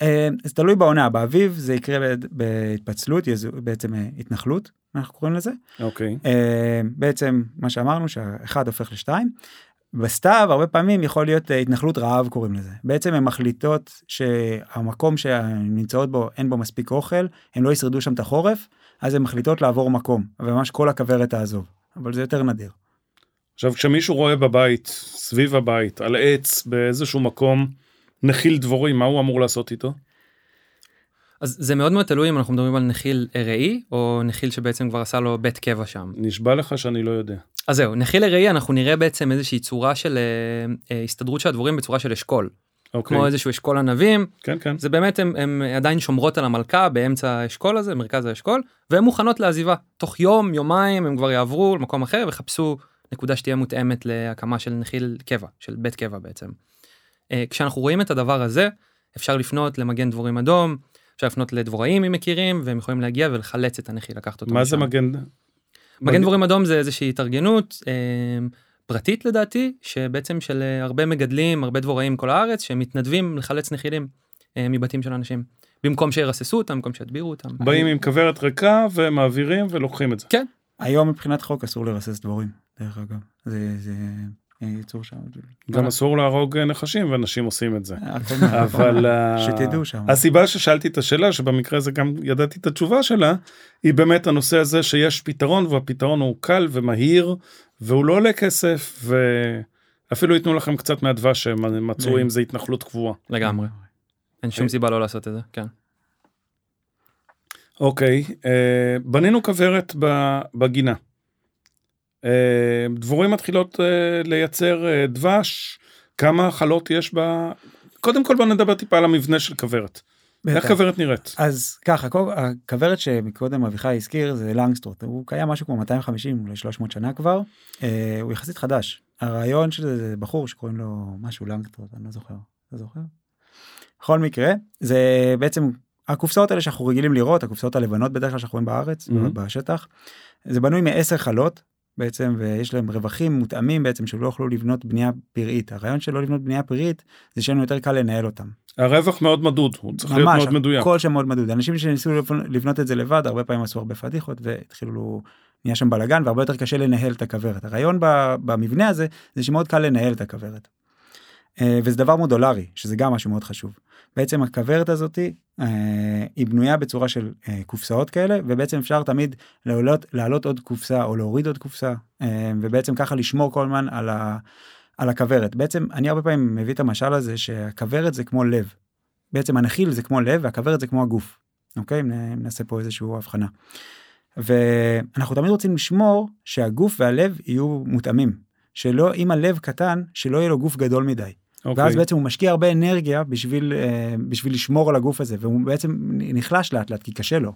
זה תלוי בעונה באביב זה יקרה בהתפצלות בעצם התנחלות אנחנו קוראים לזה אוקיי. בעצם מה שאמרנו שהאחד הופך לשתיים. בסתיו הרבה פעמים יכול להיות אה, התנחלות רעב קוראים לזה בעצם הן מחליטות שהמקום שהן נמצאות בו אין בו מספיק אוכל הם לא ישרדו שם את החורף אז הן מחליטות לעבור מקום וממש כל הכוורת תעזוב אבל זה יותר נדיר. עכשיו כשמישהו רואה בבית, סביב הבית, על עץ באיזשהו מקום, נחיל דבורים, מה הוא אמור לעשות איתו? אז זה מאוד מאוד תלוי אם אנחנו מדברים על נחיל ארעי או נחיל שבעצם כבר עשה לו בית קבע שם. נשבע לך שאני לא יודע. אז זהו, נחיל ארעי אנחנו נראה בעצם איזושהי צורה של אה, אה, הסתדרות של הדבורים בצורה של אשכול. אוקיי. כמו איזשהו אשכול ענבים, כן, כן. זה באמת הם, הם עדיין שומרות על המלכה באמצע האשכול הזה, מרכז האשכול, והן מוכנות לעזיבה. תוך יום, יומיים הם כבר יעברו למקום אחר ויחפשו נקודה שתהיה מותאמת להקמה של נחיל קבע, של בית קבע בעצם. אה, כשאנחנו רואים את הדבר הזה, אפשר לפנות למגן דבורים אדום, אפשר לפנות לדבוראים אם מכירים, והם יכולים להגיע ולחלץ את הנחיל, לקחת אותו מה זה משם. מגן? מגן דבורים אדום זה איזושהי התארגנות אה, פרטית לדעתי, שבעצם של אה, הרבה מגדלים, הרבה דבוראים כל הארץ, שמתנדבים לחלץ נחילים אה, מבתים של אנשים. במקום שירססו אותם, במקום שידבירו אותם. באים עם כוורת ריקה ומעבירים ולוקחים את זה. היום מבחינת חוק אסור לרסס דבורים דרך אגב זה זה אה, יצור שם. גם אסור להרוג אה, נחשים ואנשים עושים את זה. נכון. אבל אה, שתדעו שם. הסיבה ששאלתי את השאלה שבמקרה הזה גם ידעתי את התשובה שלה היא באמת הנושא הזה שיש פתרון והפתרון הוא קל ומהיר והוא לא עולה כסף ואפילו ייתנו לכם קצת מהדבש שהם מצאו. אם זה התנחלות קבועה. לגמרי. אין שום סיבה לא לעשות את זה, כן. אוקיי, אה, בנינו כוורת בגינה. אה, דבורים מתחילות אה, לייצר אה, דבש, כמה חלות יש בה? קודם כל בוא נדבר טיפה על המבנה של כוורת. איך בטח. כוורת נראית? אז ככה הכוורת שמקודם אביחי הזכיר זה לנגסטרוט הוא קיים משהו כמו 250 אולי 300 שנה כבר אה, הוא יחסית חדש הרעיון של זה בחור שקוראים לו משהו לנגסטרוט אני לא זוכר לא זוכר. בכל מקרה זה בעצם הקופסאות האלה שאנחנו רגילים לראות הקופסאות הלבנות בדרך כלל שאנחנו רואים בארץ Mhm. בשטח זה בנוי מעשר חלות בעצם ויש להם רווחים מותאמים בעצם שלא יוכלו לבנות בנייה פראית הרעיון של לא לבנות בנייה פראית זה שיהיה לנו יותר קל לנהל אותם. הרווח מאוד מדוד, הוא צריך להיות מאוד מדויק. הכל שם מאוד מדוד אנשים שניסו לבנ- לבנות את זה לבד הרבה פעמים עשו הרבה פדיחות והתחילו נהיה שם בלאגן והרבה יותר קשה לנהל את הכוורת הרעיון במבנה הזה זה שמאוד קל לנהל את הכוורת. אה, וזה דבר מודולרי שזה גם משהו מאוד חשוב בעצם הכוורת הזאתי אה, היא בנויה בצורה של אה, קופסאות כאלה ובעצם אפשר תמיד לעלות להעלות עוד קופסה או להוריד עוד קופסה ובעצם ככה לשמור כל הזמן על. על הכוורת בעצם אני הרבה פעמים מביא את המשל הזה שהכוורת זה כמו לב. בעצם הנחיל זה כמו לב והכוורת זה כמו הגוף. אוקיי נעשה פה איזושהי הבחנה. ואנחנו תמיד רוצים לשמור שהגוף והלב יהיו מותאמים שלא אם הלב קטן שלא יהיה לו גוף גדול מדי. אוקיי. ואז בעצם הוא משקיע הרבה אנרגיה בשביל אה, בשביל לשמור על הגוף הזה והוא בעצם נחלש לאט לאט כי קשה לו.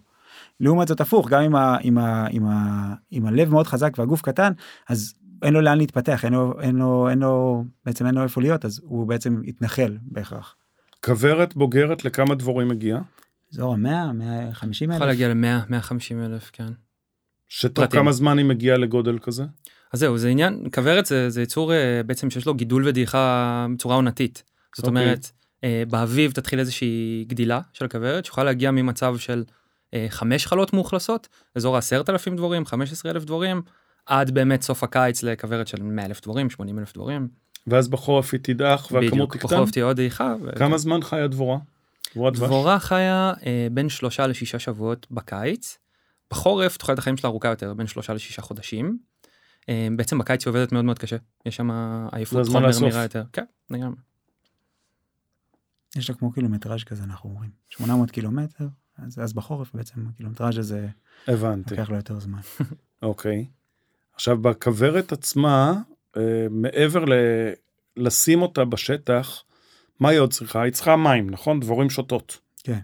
לעומת זאת הפוך גם ה, ה, ה, עם הלב מאוד חזק והגוף קטן אז אין לו לאן להתפתח, אין לו, אין לו, אין לו, בעצם אין לו איפה להיות, אז הוא בעצם יתנחל בהכרח. כוורת בוגרת לכמה דבורים מגיעה? אזור ה-100, 150 יכול אלף. להגיע ל-100, 150 אלף, כן. שתוך. כמה זמן היא מגיעה לגודל כזה? אז זהו, זה עניין, כוורת זה, זה יצור אה, בעצם שיש לו גידול ודעיכה בצורה עונתית. זאת אוקיי. אומרת, אה, באביב תתחיל איזושהי גדילה של הכוורת, שיכולה להגיע ממצב של אה, חמש חלות מאוכלסות, אזור ה-10,000 דבורים, 15,000 דבורים, עד באמת סוף הקיץ לכוורת של 100,000 דבורים, 80,000 דבורים. ואז בחורף היא תדעך והכמות בדיוק, תקטן? בחורף תהיה עוד דעיכה. ו- כמה זמן חיה דבורה? דבורת דבש? דבורה חיה אה, בין שלושה לשישה שבועות בקיץ. בחורף תוחלת החיים שלה ארוכה יותר, בין שלושה לשישה חודשים. אה, בעצם בקיץ היא עובדת מאוד מאוד קשה. יש שם עייפות חומר. מהירה יותר. כן, לגמרי. יש לה כמו קילומטראז' כזה, אנחנו אומרים. 800 קילומטר, אז, אז בחורף בעצם הקילומטראז' הזה הבנתי, לוקח לו יותר זמן. [laughs] אוקיי. עכשיו בכוורת עצמה, אה, מעבר ל... לשים אותה בשטח, מה היא עוד צריכה? היא צריכה מים, נכון? דבורים שותות. כן.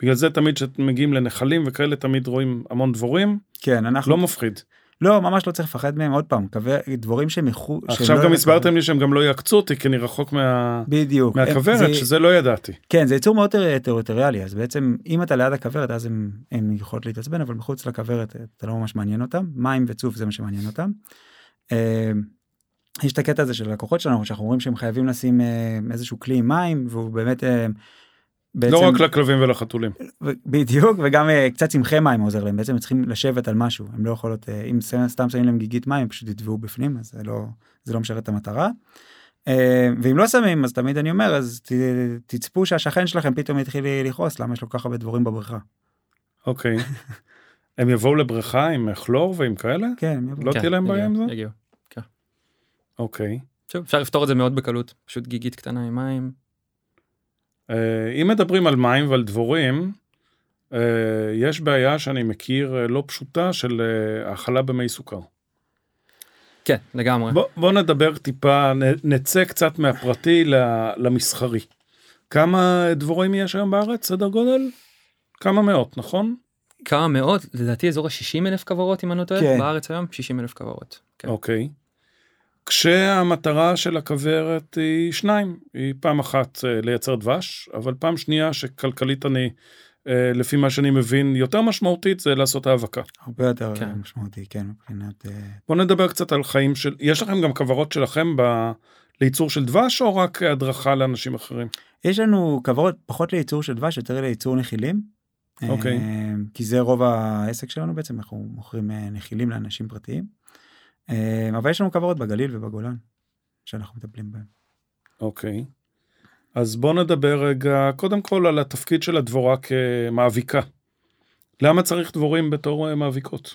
בגלל זה תמיד כשאתם מגיעים לנחלים וכאלה תמיד רואים המון דבורים, כן, אנחנו... לא מפחיד. לא, ממש לא צריך לפחד מהם. עוד פעם, קווי, דבורים שהם מחו... שהם עכשיו לא גם הסברתם. לי שהם גם לא יעקצו אותי כי אני רחוק מה... בדיוק. מהכוורת, זה- שזה לא ידעתי. כן, זה יצור מאוד טר- טריטוריאלי, אז בעצם אם אתה ליד הכוורת אז הם, הם יכולות להתעצבן, אבל מחוץ לכוורת אתה לא ממש מעניין אותם, מים וצוף זה מה שמעניין אותם. אה, יש את הקטע הזה של הלקוחות שלנו, שאנחנו אומרים שהם חייבים לשים אה, איזשהו כלי מים, והוא באמת... בעצם, לא רק לכלבים ולחתולים. בדיוק, וגם אה, קצת צמחי מים עוזר להם, בעצם הם צריכים לשבת על משהו, הם לא יכולות, אה, אם סתם שמים להם גיגית מים, הם פשוט יטבעו בפנים, אז זה לא, זה לא משרת את המטרה. אה, ואם לא שמים, אז תמיד אני אומר, אז ת, תצפו שהשכן שלכם פתאום יתחיל לכעוס, למה יש לו כל כך הרבה דבורים בבריכה. אוקיי. [laughs] הם יבואו לבריכה עם כלור ועם כאלה? כן, הם יבואו. לא כן, תהיה להם בעיה עם זה? יגיעו. אוקיי. שוב, אפשר לפתור את זה מאוד בקלות, פשוט גיגית קטנה עם מים. אה, אם מדברים על מים ועל דבורים, אה, יש בעיה שאני מכיר אה, לא פשוטה של האכלה במי סוכר. כן, לגמרי. בוא, בוא נדבר טיפה, נצא קצת מהפרטי למסחרי. כמה דבורים יש היום בארץ? סדר גודל? כמה מאות, נכון? כמה מאות, לדעתי אזור ה-60 אלף כוורות אם אני לא טועה, כן. בארץ היום 60 אלף כוורות. כן. אוקיי. כשהמטרה של הכוורת היא שניים, היא פעם אחת אה, לייצר דבש, אבל פעם שנייה שכלכלית אני, אה, לפי מה שאני מבין, יותר משמעותית זה לעשות האבקה. הרבה יותר כן. משמעותי, כן, מבחינת... אה, בוא נדבר קצת על חיים של, יש לכם גם כוורות שלכם ב... לייצור של דבש או רק הדרכה לאנשים אחרים? יש לנו כוורות פחות לייצור של דבש, יותר לייצור נחילים. אוקיי. אה, כי זה רוב העסק שלנו בעצם, אנחנו מוכרים נחילים לאנשים פרטיים. אה, אבל יש לנו כוורות בגליל ובגולן, שאנחנו מטפלים בהם. אוקיי. אז בוא נדבר רגע, קודם כל על התפקיד של הדבורה כמאביקה. למה צריך דבורים בתור אה, מאביקות?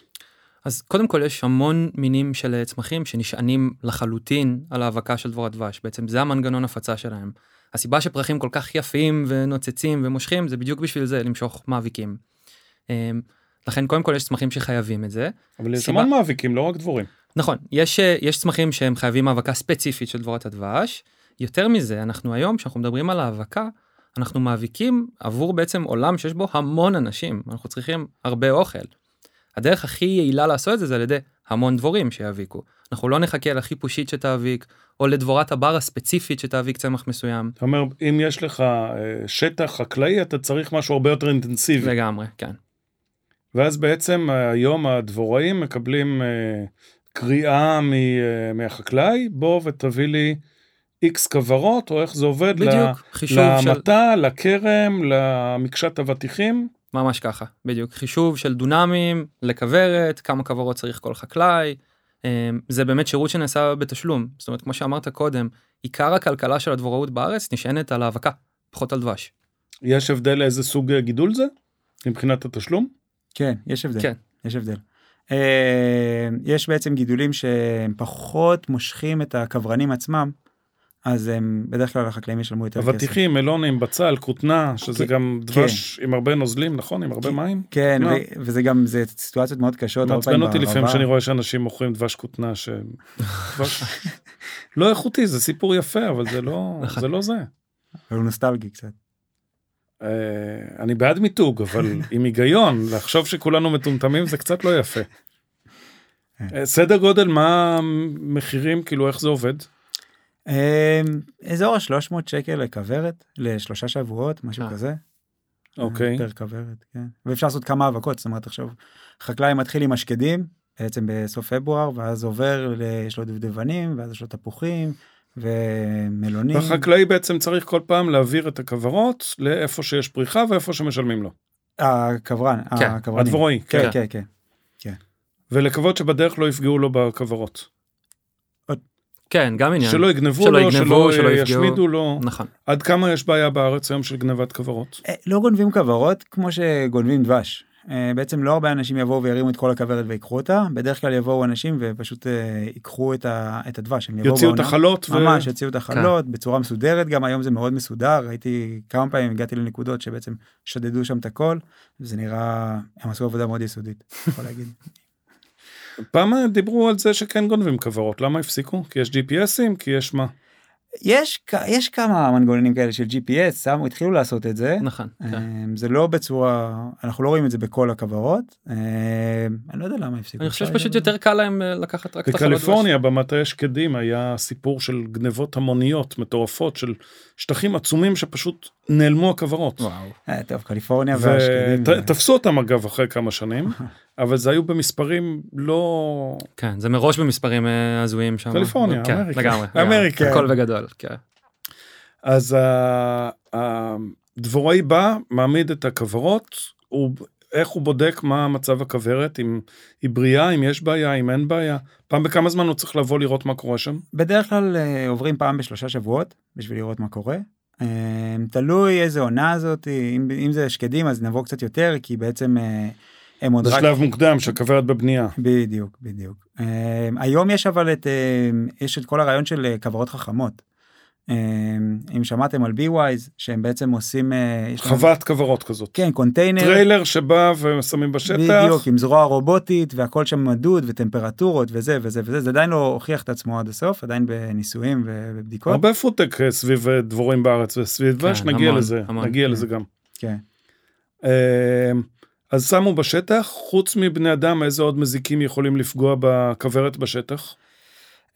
אז קודם כל יש המון מינים של אה, צמחים שנשענים לחלוטין על האבקה של דבורת דבש, בעצם זה המנגנון הפצה שלהם. הסיבה שפרחים כל כך יפים ונוצצים ומושכים זה בדיוק בשביל זה, למשוך מאביקים. לכן קודם כל יש צמחים שחייבים את זה. אבל יש סיבה- המון מאביקים, לא רק דבורים. נכון, יש, אה, יש צמחים שהם חייבים האבקה ספציפית של דבורת הדבש. יותר מזה, אנחנו היום, כשאנחנו מדברים על האבקה, אנחנו מאביקים עבור בעצם עולם שיש בו המון אנשים, אנחנו צריכים הרבה אוכל. הדרך הכי יעילה לעשות את זה זה על ידי המון דבורים שיאביקו. אנחנו לא נחכה לחיפושית שתאביק, או לדבורת הבר הספציפית שתאביק צמח מסוים. אתה אומר, אם יש לך אה, שטח חקלאי, אתה צריך משהו הרבה יותר אינטנסיבי. לגמרי, כן. ואז בעצם אה, היום הדבוראים מקבלים קריאה מ, אה, מהחקלאי, בוא ותביא לי איקס כוורות, או איך זה עובד, ל- בדיוק, חישוב של... לכרם, למקשת אבטיחים. ממש ככה, בדיוק. חישוב של דונמים לכוורת, כמה כוורות צריך כל חקלאי. אמ, זה באמת שירות שנעשה בתשלום. זאת אומרת, כמו שאמרת קודם, עיקר הכלכלה של הדבוראות בארץ נשענת על האבקה, פחות על דבש. יש הבדל לאיזה סוג גידול זה? מבחינת התשלום? כן, יש הבדל. כן. יש הבדל. אה, יש בעצם גידולים שהם פחות מושכים את הכוורנים עצמם, אז הם בדרך כלל החקלאים ישלמו יותר כסף. אבטיחים, מלונים, בצל, כותנה, שזה כן, גם דבש עם הרבה נוזלים, נכון? עם הרבה כן. מים? כן, וזה גם, זה סיטואציות מאוד קשות. מעצבן אותי לפעמים. שאני רואה שאנשים מוכרים דבש כותנה ש... דבש... [laughs] לא איכותי, זה סיפור יפה, אבל זה לא נכון. זה. לא זה. אבל הוא נוסטלגי קצת. אה, אני בעד מיתוג, אבל [laughs] עם היגיון, לחשוב שכולנו מטומטמים זה קצת לא יפה. אה, סדר גודל, מה המחירים, כאילו איך זה עובד? אה, אזור ה-300 שקל לכוורת, לשלושה שבועות, משהו. כזה. אוקיי. פר כוורת, כן. ואפשר לעשות כמה האבקות, זאת אומרת עכשיו, חקלאי מתחיל עם השקדים, בעצם בסוף פברואר, ואז עובר, ל- יש לו דובדבנים, ואז יש לו תפוחים, ומלונים. החקלאי בעצם צריך כל פעם להעביר את הכוורות לאיפה שיש פריחה ואיפה שמשלמים לו. הכוורן, כן, הכוורנים. הדבוראי, כן, כן. כן, כן. ולקוות שבדרך לא יפגעו לו בכוורות. כן, גם עניין. שלא יגנבו שלא לו, יגנבו, שלא שלא. ישמידו לו. נכון. עד כמה יש בעיה בארץ היום של גנבת כוורות? אה, לא גונבים כוורות כמו שגונבים דבש. אה, בעצם לא הרבה אנשים יבואו וירימו את כל הכוורת ויקחו אותה, בדרך כלל יבואו אנשים ופשוט אה, ייקחו את ה- את הדבש. יוציאו את החלות ו... ממש, יוציאו את החלות בצורה מסודרת, גם היום זה מאוד מסודר, הייתי כמה פעמים הגעתי לנקודות שבעצם שדדו שם את הכל, וזה נראה, הם עשו עבודה מאוד יסודית, יכול להגיד. [laughs] פעם דיברו על זה שכן גונבים כוורות, למה הפסיקו? כי יש GPSים? כי יש מה? יש, כ- יש כמה מנגנונים כאלה של GPS, שמו, התחילו לעשות את זה. נכון. כן. אמ, זה לא בצורה, אנחנו לא רואים את זה בכל הכוורות. אמ, אני לא יודע למה הפסיקו. אני חושב שפשוט יותר קל להם אה, לקחת רק את החלות. בקליפורניה במטה שקדים היה סיפור של גנבות המוניות מטורפות של שטחים עצומים שפשוט נעלמו הכוורות. וואו. אה, טוב, קליפורניה והשקדים. זה- ותפסו אותם אגב אחרי כמה שנים, [laughs] אבל זה היו במספרים לא... כן, זה מראש במספרים אה, הזויים שם. קליפורניה, כן, אמריקה. לגמרי. אמריקה. הכל בגדול, כן. אז הדבוראי בא, מעמיד את הכוורות, הוא, איך הוא בודק מה מצב הכוורת, אם היא בריאה, אם יש בעיה, אם אין בעיה. פעם בכמה זמן הוא צריך לבוא לראות מה קורה שם? בדרך כלל אה, עוברים פעם בשלושה שבועות בשביל לראות מה קורה. אה, תלוי איזה עונה זאת, אם, אם זה שקדים אז נבוא קצת יותר, כי בעצם אה, הם עוד רק... שלב מוקדם שהכוורת בבנייה. בדיוק, בדיוק. אה, היום יש אבל את, אה, יש את כל הרעיון של אה, כוורות חכמות. אם שמעתם על Beewise, שהם בעצם עושים... חוות כוורות כזאת. כן, קונטיינר. trailer שבא ושמים בשטח. בדיוק, עם זרוע רובוטית והכל שם מדוד וטמפרטורות וזה וזה וזה, זה עדיין לא הוכיח את עצמו עד הסוף, עדיין בניסויים ובדיקות. הרבה פודטק אה, סביב דבורים בארץ וסביב כן, דבש, נגיע המון, לזה, המון. נגיע כן. לזה גם. כן. אז שמו בשטח, חוץ מבני אדם, איזה עוד מזיקים יכולים לפגוע בכוורת בשטח?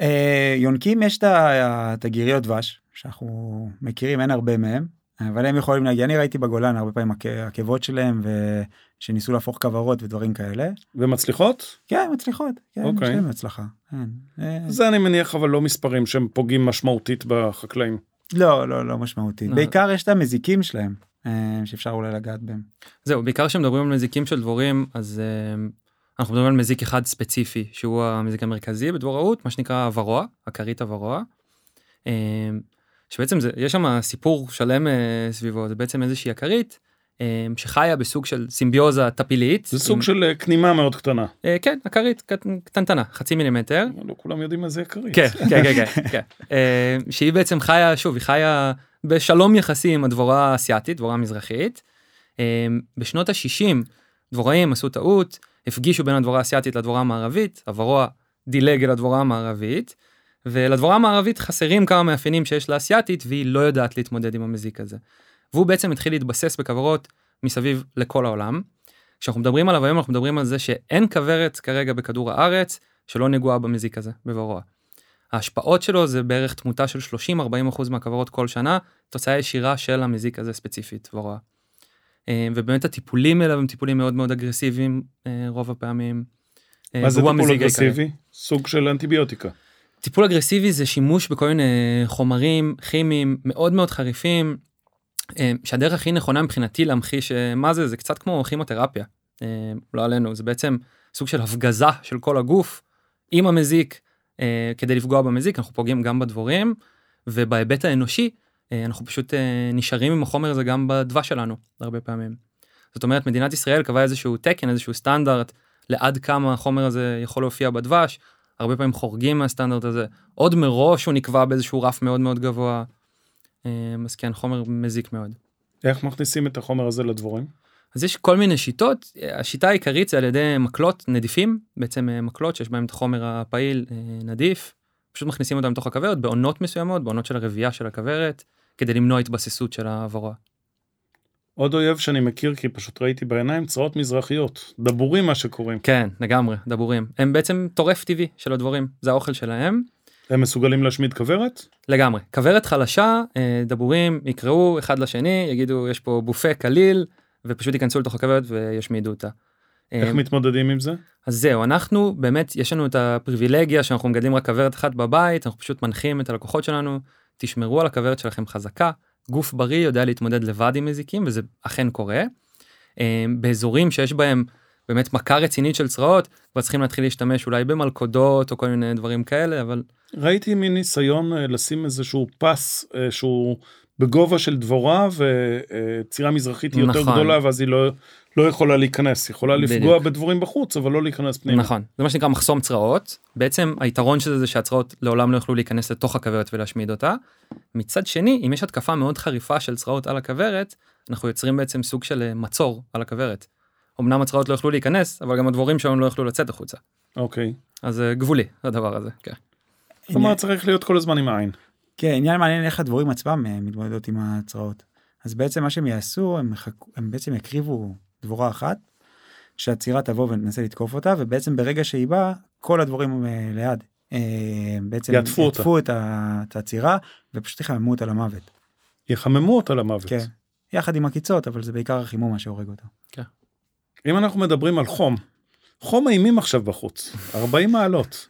אה, יונקים יש את הגיריות דבש, שאנחנו מכירים, אין הרבה מהם, אבל הם יכולים להגיע, אני ראיתי בגולן הרבה פעמים עק- עקבות שלהם, ושניסו להפוך כוורות ודברים כאלה. ומצליחות? כן, מצליחות, כן, אוקיי. יש להם הצלחה. כן. אה, זה אני מניח, אבל לא מספרים שהם פוגעים משמעותית בחקלאים. לא, לא, לא משמעותי. לא. בעיקר יש את המזיקים שלהם, שאפשר אולי לגעת בהם. זהו, בעיקר כשמדברים על מזיקים של דבורים, אז אה, אנחנו מדברים על מזיק אחד ספציפי, שהוא המזיק המרכזי בדבוראות, מה שנקרא הוורוע, הכרית הוורוע. אה, שבעצם זה, יש שם סיפור שלם אה, סביבו, זה בעצם איזושהי הכרית, אה, שחיה בסוג של סימביוזה טפילית. זה סוג עם- של אה, כנימה מאוד קטנה. אה, כן, הכרית קט- קטנטנה, חצי מילימטר. לא כולם יודעים מה זה כרית. כן, כן, כן, כן, כן. אה, שהיא בעצם חיה, שוב, היא חיה בשלום יחסי עם הדבורה האסייתית, דבורה מזרחית. אה, בשנות ה-60 דבוראים עשו טעות, הפגישו בין הדבורה האסייתית לדבורה המערבית, הוורוע דילג אל הדבורה המערבית, ולדבורה המערבית חסרים כמה מאפיינים שיש לאסייתית, והיא לא יודעת להתמודד עם המזיק הזה. והוא בעצם התחיל להתבסס בכוורות מסביב לכל העולם. כשאנחנו מדברים עליו היום, אנחנו מדברים על זה שאין כוורת כרגע בכדור הארץ שלא נגועה במזיק הזה, בוורוע. ההשפעות שלו זה בערך תמותה של 30-40% מהכוורות כל שנה, תוצאה ישירה של המזיק הזה ספציפית, ורוע. אה, ובאמת הטיפולים אליו הם טיפולים מאוד מאוד אגרסיביים אה, רוב הפעמים. אה, מה זה טיפול המזיק העיקרי. אגרסיבי? סוג של אנטיביוטיקה. טיפול אגרסיבי זה שימוש בכל מיני חומרים כימיים מאוד מאוד חריפים, שהדרך הכי נכונה מבחינתי להמחיש מה זה, זה קצת כמו כימותרפיה. לא עלינו, זה בעצם סוג של הפגזה של כל הגוף עם המזיק, אה, כדי לפגוע במזיק, אנחנו פוגעים גם בדבורים, ובהיבט האנושי, אה, אנחנו פשוט אה, נשארים עם החומר הזה גם בדבש שלנו, הרבה פעמים. זאת אומרת, מדינת ישראל קבעה איזשהו תקן, איזשהו סטנדרט, לעד כמה החומר הזה יכול להופיע בדבש, הרבה פעמים חורגים מהסטנדרט הזה, עוד מראש הוא נקבע באיזשהו רף מאוד מאוד גבוה. אה, אז כן, חומר מזיק מאוד. איך מכניסים את החומר הזה לדבורים? אז יש כל מיני שיטות, השיטה העיקרית זה על ידי מקלות נדיפים, בעצם אה, מקלות שיש בהם את החומר הפעיל אה, נדיף, פשוט מכניסים אותם לתוך הכוורת בעונות מסוימות, בעונות של הרבייה של הכוורת, כדי למנוע התבססות של הוורוע. עוד אויב שאני מכיר כי פשוט ראיתי בעיניים צרעות מזרחיות, דבורים מה שקוראים. כן, לגמרי, דבורים. הם בעצם טורף טבעי של הדבורים, זה האוכל שלהם. הם מסוגלים להשמיד כוורת? לגמרי. כוורת חלשה, אה, דבורים יקראו אחד לשני, יגידו יש פה בופה קליל, ופשוט ייכנסו לתוך הכוורת וישמידו אותה. איך אה, מתמודדים עם זה? אז זהו, אנחנו באמת, יש לנו את הפריבילגיה שאנחנו מגדלים רק כוורת אחת בבית, אנחנו פשוט מנחים את הלקוחות שלנו, תשמרו על הכוורת שלכם חזקה, גוף בריא יודע להתמודד לבד עם מזיקים, וזה אכן קורה. אה, באזורים שיש בהם באמת מכה רצינית של צרעות, כבר צריכים להתחיל להשתמש אולי במלכודות או כל מיני דברים כאלה, אבל ראיתי מין ניסיון אה, לשים איזשהו פס אה, שהוא בגובה של דבורה וצירה מזרחית היא יותר נכון. גדולה ואז היא לא, לא יכולה להיכנס, היא יכולה לפגוע בדיוק. בדבורים בחוץ אבל לא להיכנס פנימה. נכון, זה מה שנקרא מחסום צרעות. בעצם היתרון של זה זה שהצרעות לעולם לא יוכלו להיכנס לתוך הכוורת ולהשמיד אותה. מצד שני, אם יש התקפה מאוד חריפה של צרעות על הכוורת, אנחנו יוצרים בעצם סוג של אה, מצור על הכוורת. אמנם הצרעות לא יוכלו להיכנס, אבל גם הדבורים שלנו לא יוכלו לצאת החוצה. אוקיי. אז זה גבולי הדבר הזה, כן. כלומר צריך להיות כל הזמן עם העין. כן, עניין מעניין איך הדבורים עצמם אה, מתמודדות עם הצרעות. אז בעצם מה שהם יעשו, הם, יחכו, הם בעצם יקריבו דבורה אחת, שהצירה תבוא ותנסה לתקוף אותה, ובעצם ברגע שהיא באה, כל הדבורים אה, ליד. אה, בעצם יעטפו אותה. יעטפו את, ה, את הצירה, ופשוט יחממו אותה למוות. יחממו אותה למוות. כן. יחד עם עקיצות, אבל זה בעיקר החימום מה שהורג אותה. אם אנחנו מדברים על חום, חום אימים עכשיו בחוץ, 40 מעלות.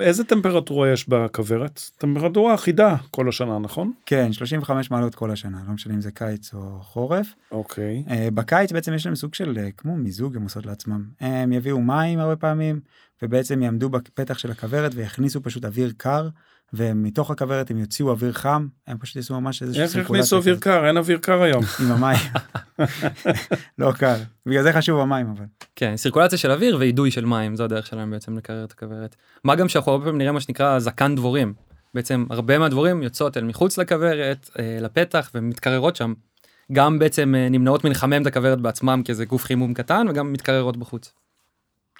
איזה טמפרטורה יש בכוורת? טמפרטורה אחידה כל השנה, נכון? כן, 35 מעלות כל השנה, לא משנה אם זה קיץ או חורף. אוקיי. אה, בקיץ בעצם יש להם סוג של אה, כמו מיזוג הם עושות לעצמם. הם יביאו מים הרבה פעמים, ובעצם יעמדו בפתח של הכוורת ויכניסו פשוט אוויר קר, ומתוך הכוורת הם יוציאו אוויר חם, הם פשוט יעשו ממש איך סירקולציה הכניסו אוויר כזאת קר? אין אוויר קר היום. [laughs] עם המים. [laughs] לא קל. בגלל זה חשוב המים אבל. כן, סירקולציה של אוויר ואידוי של מים, זו הדרך שלהם בעצם לקרר את הכוורת. מה גם שאנחנו הרבה פעמים נראה מה שנקרא זקן דבורים. בעצם הרבה מהדבורים יוצאות אל מחוץ לכוורת, אה, לפתח, ומתקררות שם. גם בעצם אה, נמנעות מלחמם את הכוורת בעצמם כי זה גוף חימום קטן, וגם מתקררות בחוץ.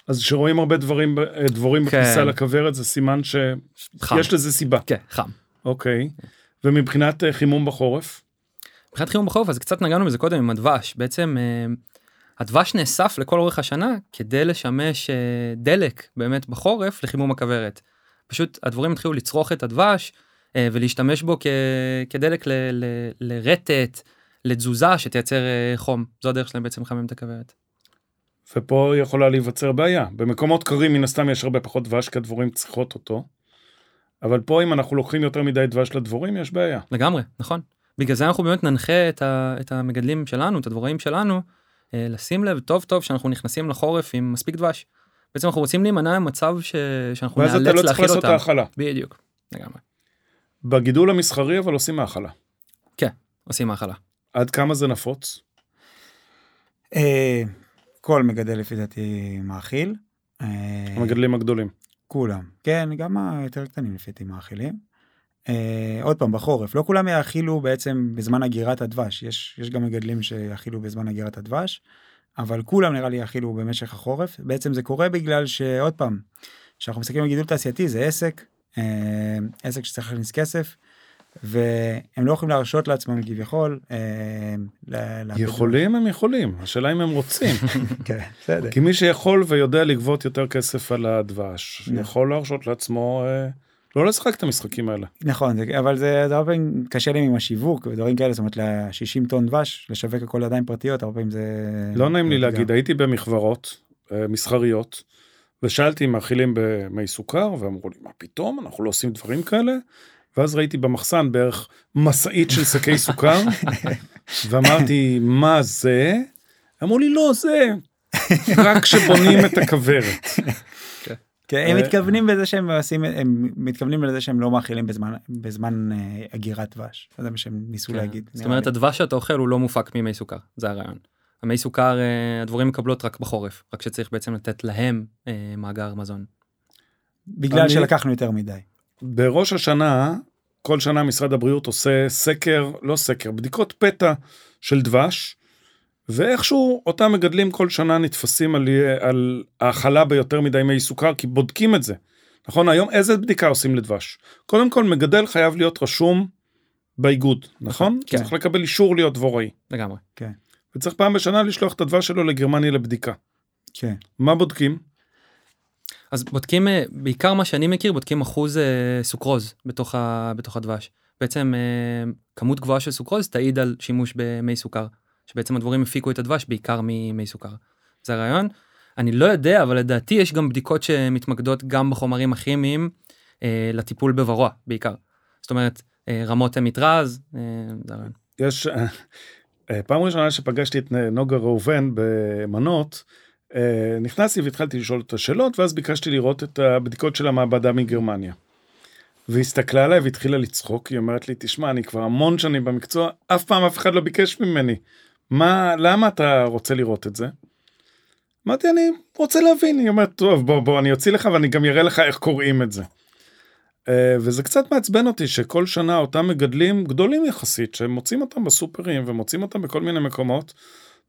אז כשרואים הרבה דברים, אה, דבורים כן. בכניסה לכוורת זה סימן שיש. לזה סיבה. כן, חם. אוקיי. ומבחינת אה, חימום בחורף? מבחינת חימום בחורף אז קצת נגענו בזה קודם עם הדבש בעצם אה, הדבש נאסף לכל אורך השנה כדי לשמש דלק באמת בחורף לחימום הכוורת. פשוט הדבורים התחילו לצרוך את הדבש ולהשתמש בו כ, כדלק ל, ל, לרטט לתזוזה שתייצר חום זו הדרך שלהם בעצם לחמם את הכוורת. ופה יכולה להיווצר בעיה. במקומות קרים מן הסתם יש הרבה פחות דבש כי הדבורים צריכות אותו. אבל פה אם אנחנו לוקחים יותר מדי דבש לדבורים יש בעיה. לגמרי נכון בגלל זה אנחנו באמת ננחה את, ה, את המגדלים שלנו את הדבוראים שלנו אה, לשים לב טוב טוב שאנחנו נכנסים לחורף עם מספיק דבש. בעצם אנחנו רוצים להימנע ממצב ש... שאנחנו ואז אתה נאלץ לא צריך לעשות את אותם. ההאכלה. בדיוק. לגמרי. בגידול המסחרי אבל עושים האכלה. עושים האכלה. עד כמה זה נפוץ? כל מגדל לפי דעתי מאכיל. אה, המגדלים הגדולים. כולם. כן, גם היותר קטנים לפי דעתי מאכילים. אה, עוד פעם, בחורף, לא כולם יאכילו בעצם בזמן אגירת הדבש, יש, יש גם מגדלים שיאכילו בזמן אגירת הדבש, אבל כולם נראה לי יאכילו במשך החורף. בעצם זה קורה בגלל שעוד פעם, כשאנחנו מסתכלים על גידול תעשייתי זה עסק, אה, עסק שצריך להכניס כסף, והם לא יכולים להרשות לעצמם כביכול. אה, יכולים הם יכולים, השאלה אם הם רוצים. [laughs] כן, בסדר. כי מי שיכול ויודע לגבות יותר כסף על הדבש, נכון. יכול להרשות לעצמו אה, לא לשחק את המשחקים האלה. נכון, אבל זה, הרבה פעמים קשה להם עם השיווק ודברים כאלה, זאת אומרת ל-60 טון דבש, לשווק הכל לידיים פרטיות, הרבה פעמים זה... לא נעים לי להגיד, הייתי במכוורות אה, מסחריות, ושאלתי אם מאכילים במי סוכר, ואמרו לי, מה פתאום, אנחנו לא עושים דברים כאלה? ואז ראיתי במחסן בערך משאית של שקי סוכר, ואמרתי, מה זה? אמרו לי, לא, זה רק כשבונים את הכוורת. כן, הם אה, מתכוונים בזה שהם עושים, הם מתכוונים לזה שהם לא מאכילים בזמן, בזמן אה, אגירת דבש, זה מה שהם ניסו כן. להגיד. זאת אומרת. הדבש שאתה אוכל הוא לא מופק ממי סוכר זה הרעיון. המי סוכר אה, הדבורים מקבלות רק בחורף רק שצריך בעצם לתת להם אה, מאגר מזון. בגלל שלקחנו יותר מדי. בראש השנה, כל שנה משרד הבריאות עושה סקר, לא סקר, בדיקות פתע של דבש, ואיכשהו אותם מגדלים כל שנה נתפסים על, על האכלה ביותר מדי מי סוכר, כי בודקים את זה. נכון, היום איזה בדיקה עושים לדבש? קודם כל, מגדל חייב להיות רשום באיגוד, נכון? כן. צריך לקבל אישור להיות דבוראי. לגמרי. וצריך פעם בשנה לשלוח את הדבש שלו לגרמניה לבדיקה. כן. מה בודקים? אז בודקים, אה, בעיקר מה שאני מכיר, בודקים אחוז אה, סוכרוז בתוך, ה, בתוך הדבש. בעצם אה, כמות גבוהה של סוכרוז תעיד על שימוש במי סוכר, שבעצם הדבורים הפיקו את הדבש בעיקר ממי סוכר. זה הרעיון. אני לא יודע, אבל לדעתי יש גם בדיקות שמתמקדות גם בחומרים הכימיים אה, לטיפול בוורוע בעיקר. זאת אומרת, אה, רמות מטרז, אה, זה הרעיון. יש, פעם ראשונה שפגשתי את נוגה ראובן במנות, נכנסתי והתחלתי לשאול את השאלות, ואז ביקשתי לראות את הבדיקות של המעבדה מגרמניה. והסתכלה עליי והתחילה לצחוק, היא אומרת לי, תשמע, אני כבר המון שנים במקצוע, אף פעם אף אחד לא ביקש ממני. מה, למה אתה רוצה לראות את זה? אמרתי, אני רוצה להבין. היא אומרת, טוב, בוא, בוא, אני אוציא לך ואני גם אראה לך איך קוראים את זה. אה, וזה קצת מעצבן אותי שכל שנה אותם מגדלים גדולים יחסית, שמוצאים אותם בסופרים ומוצאים אותם בכל מיני מקומות,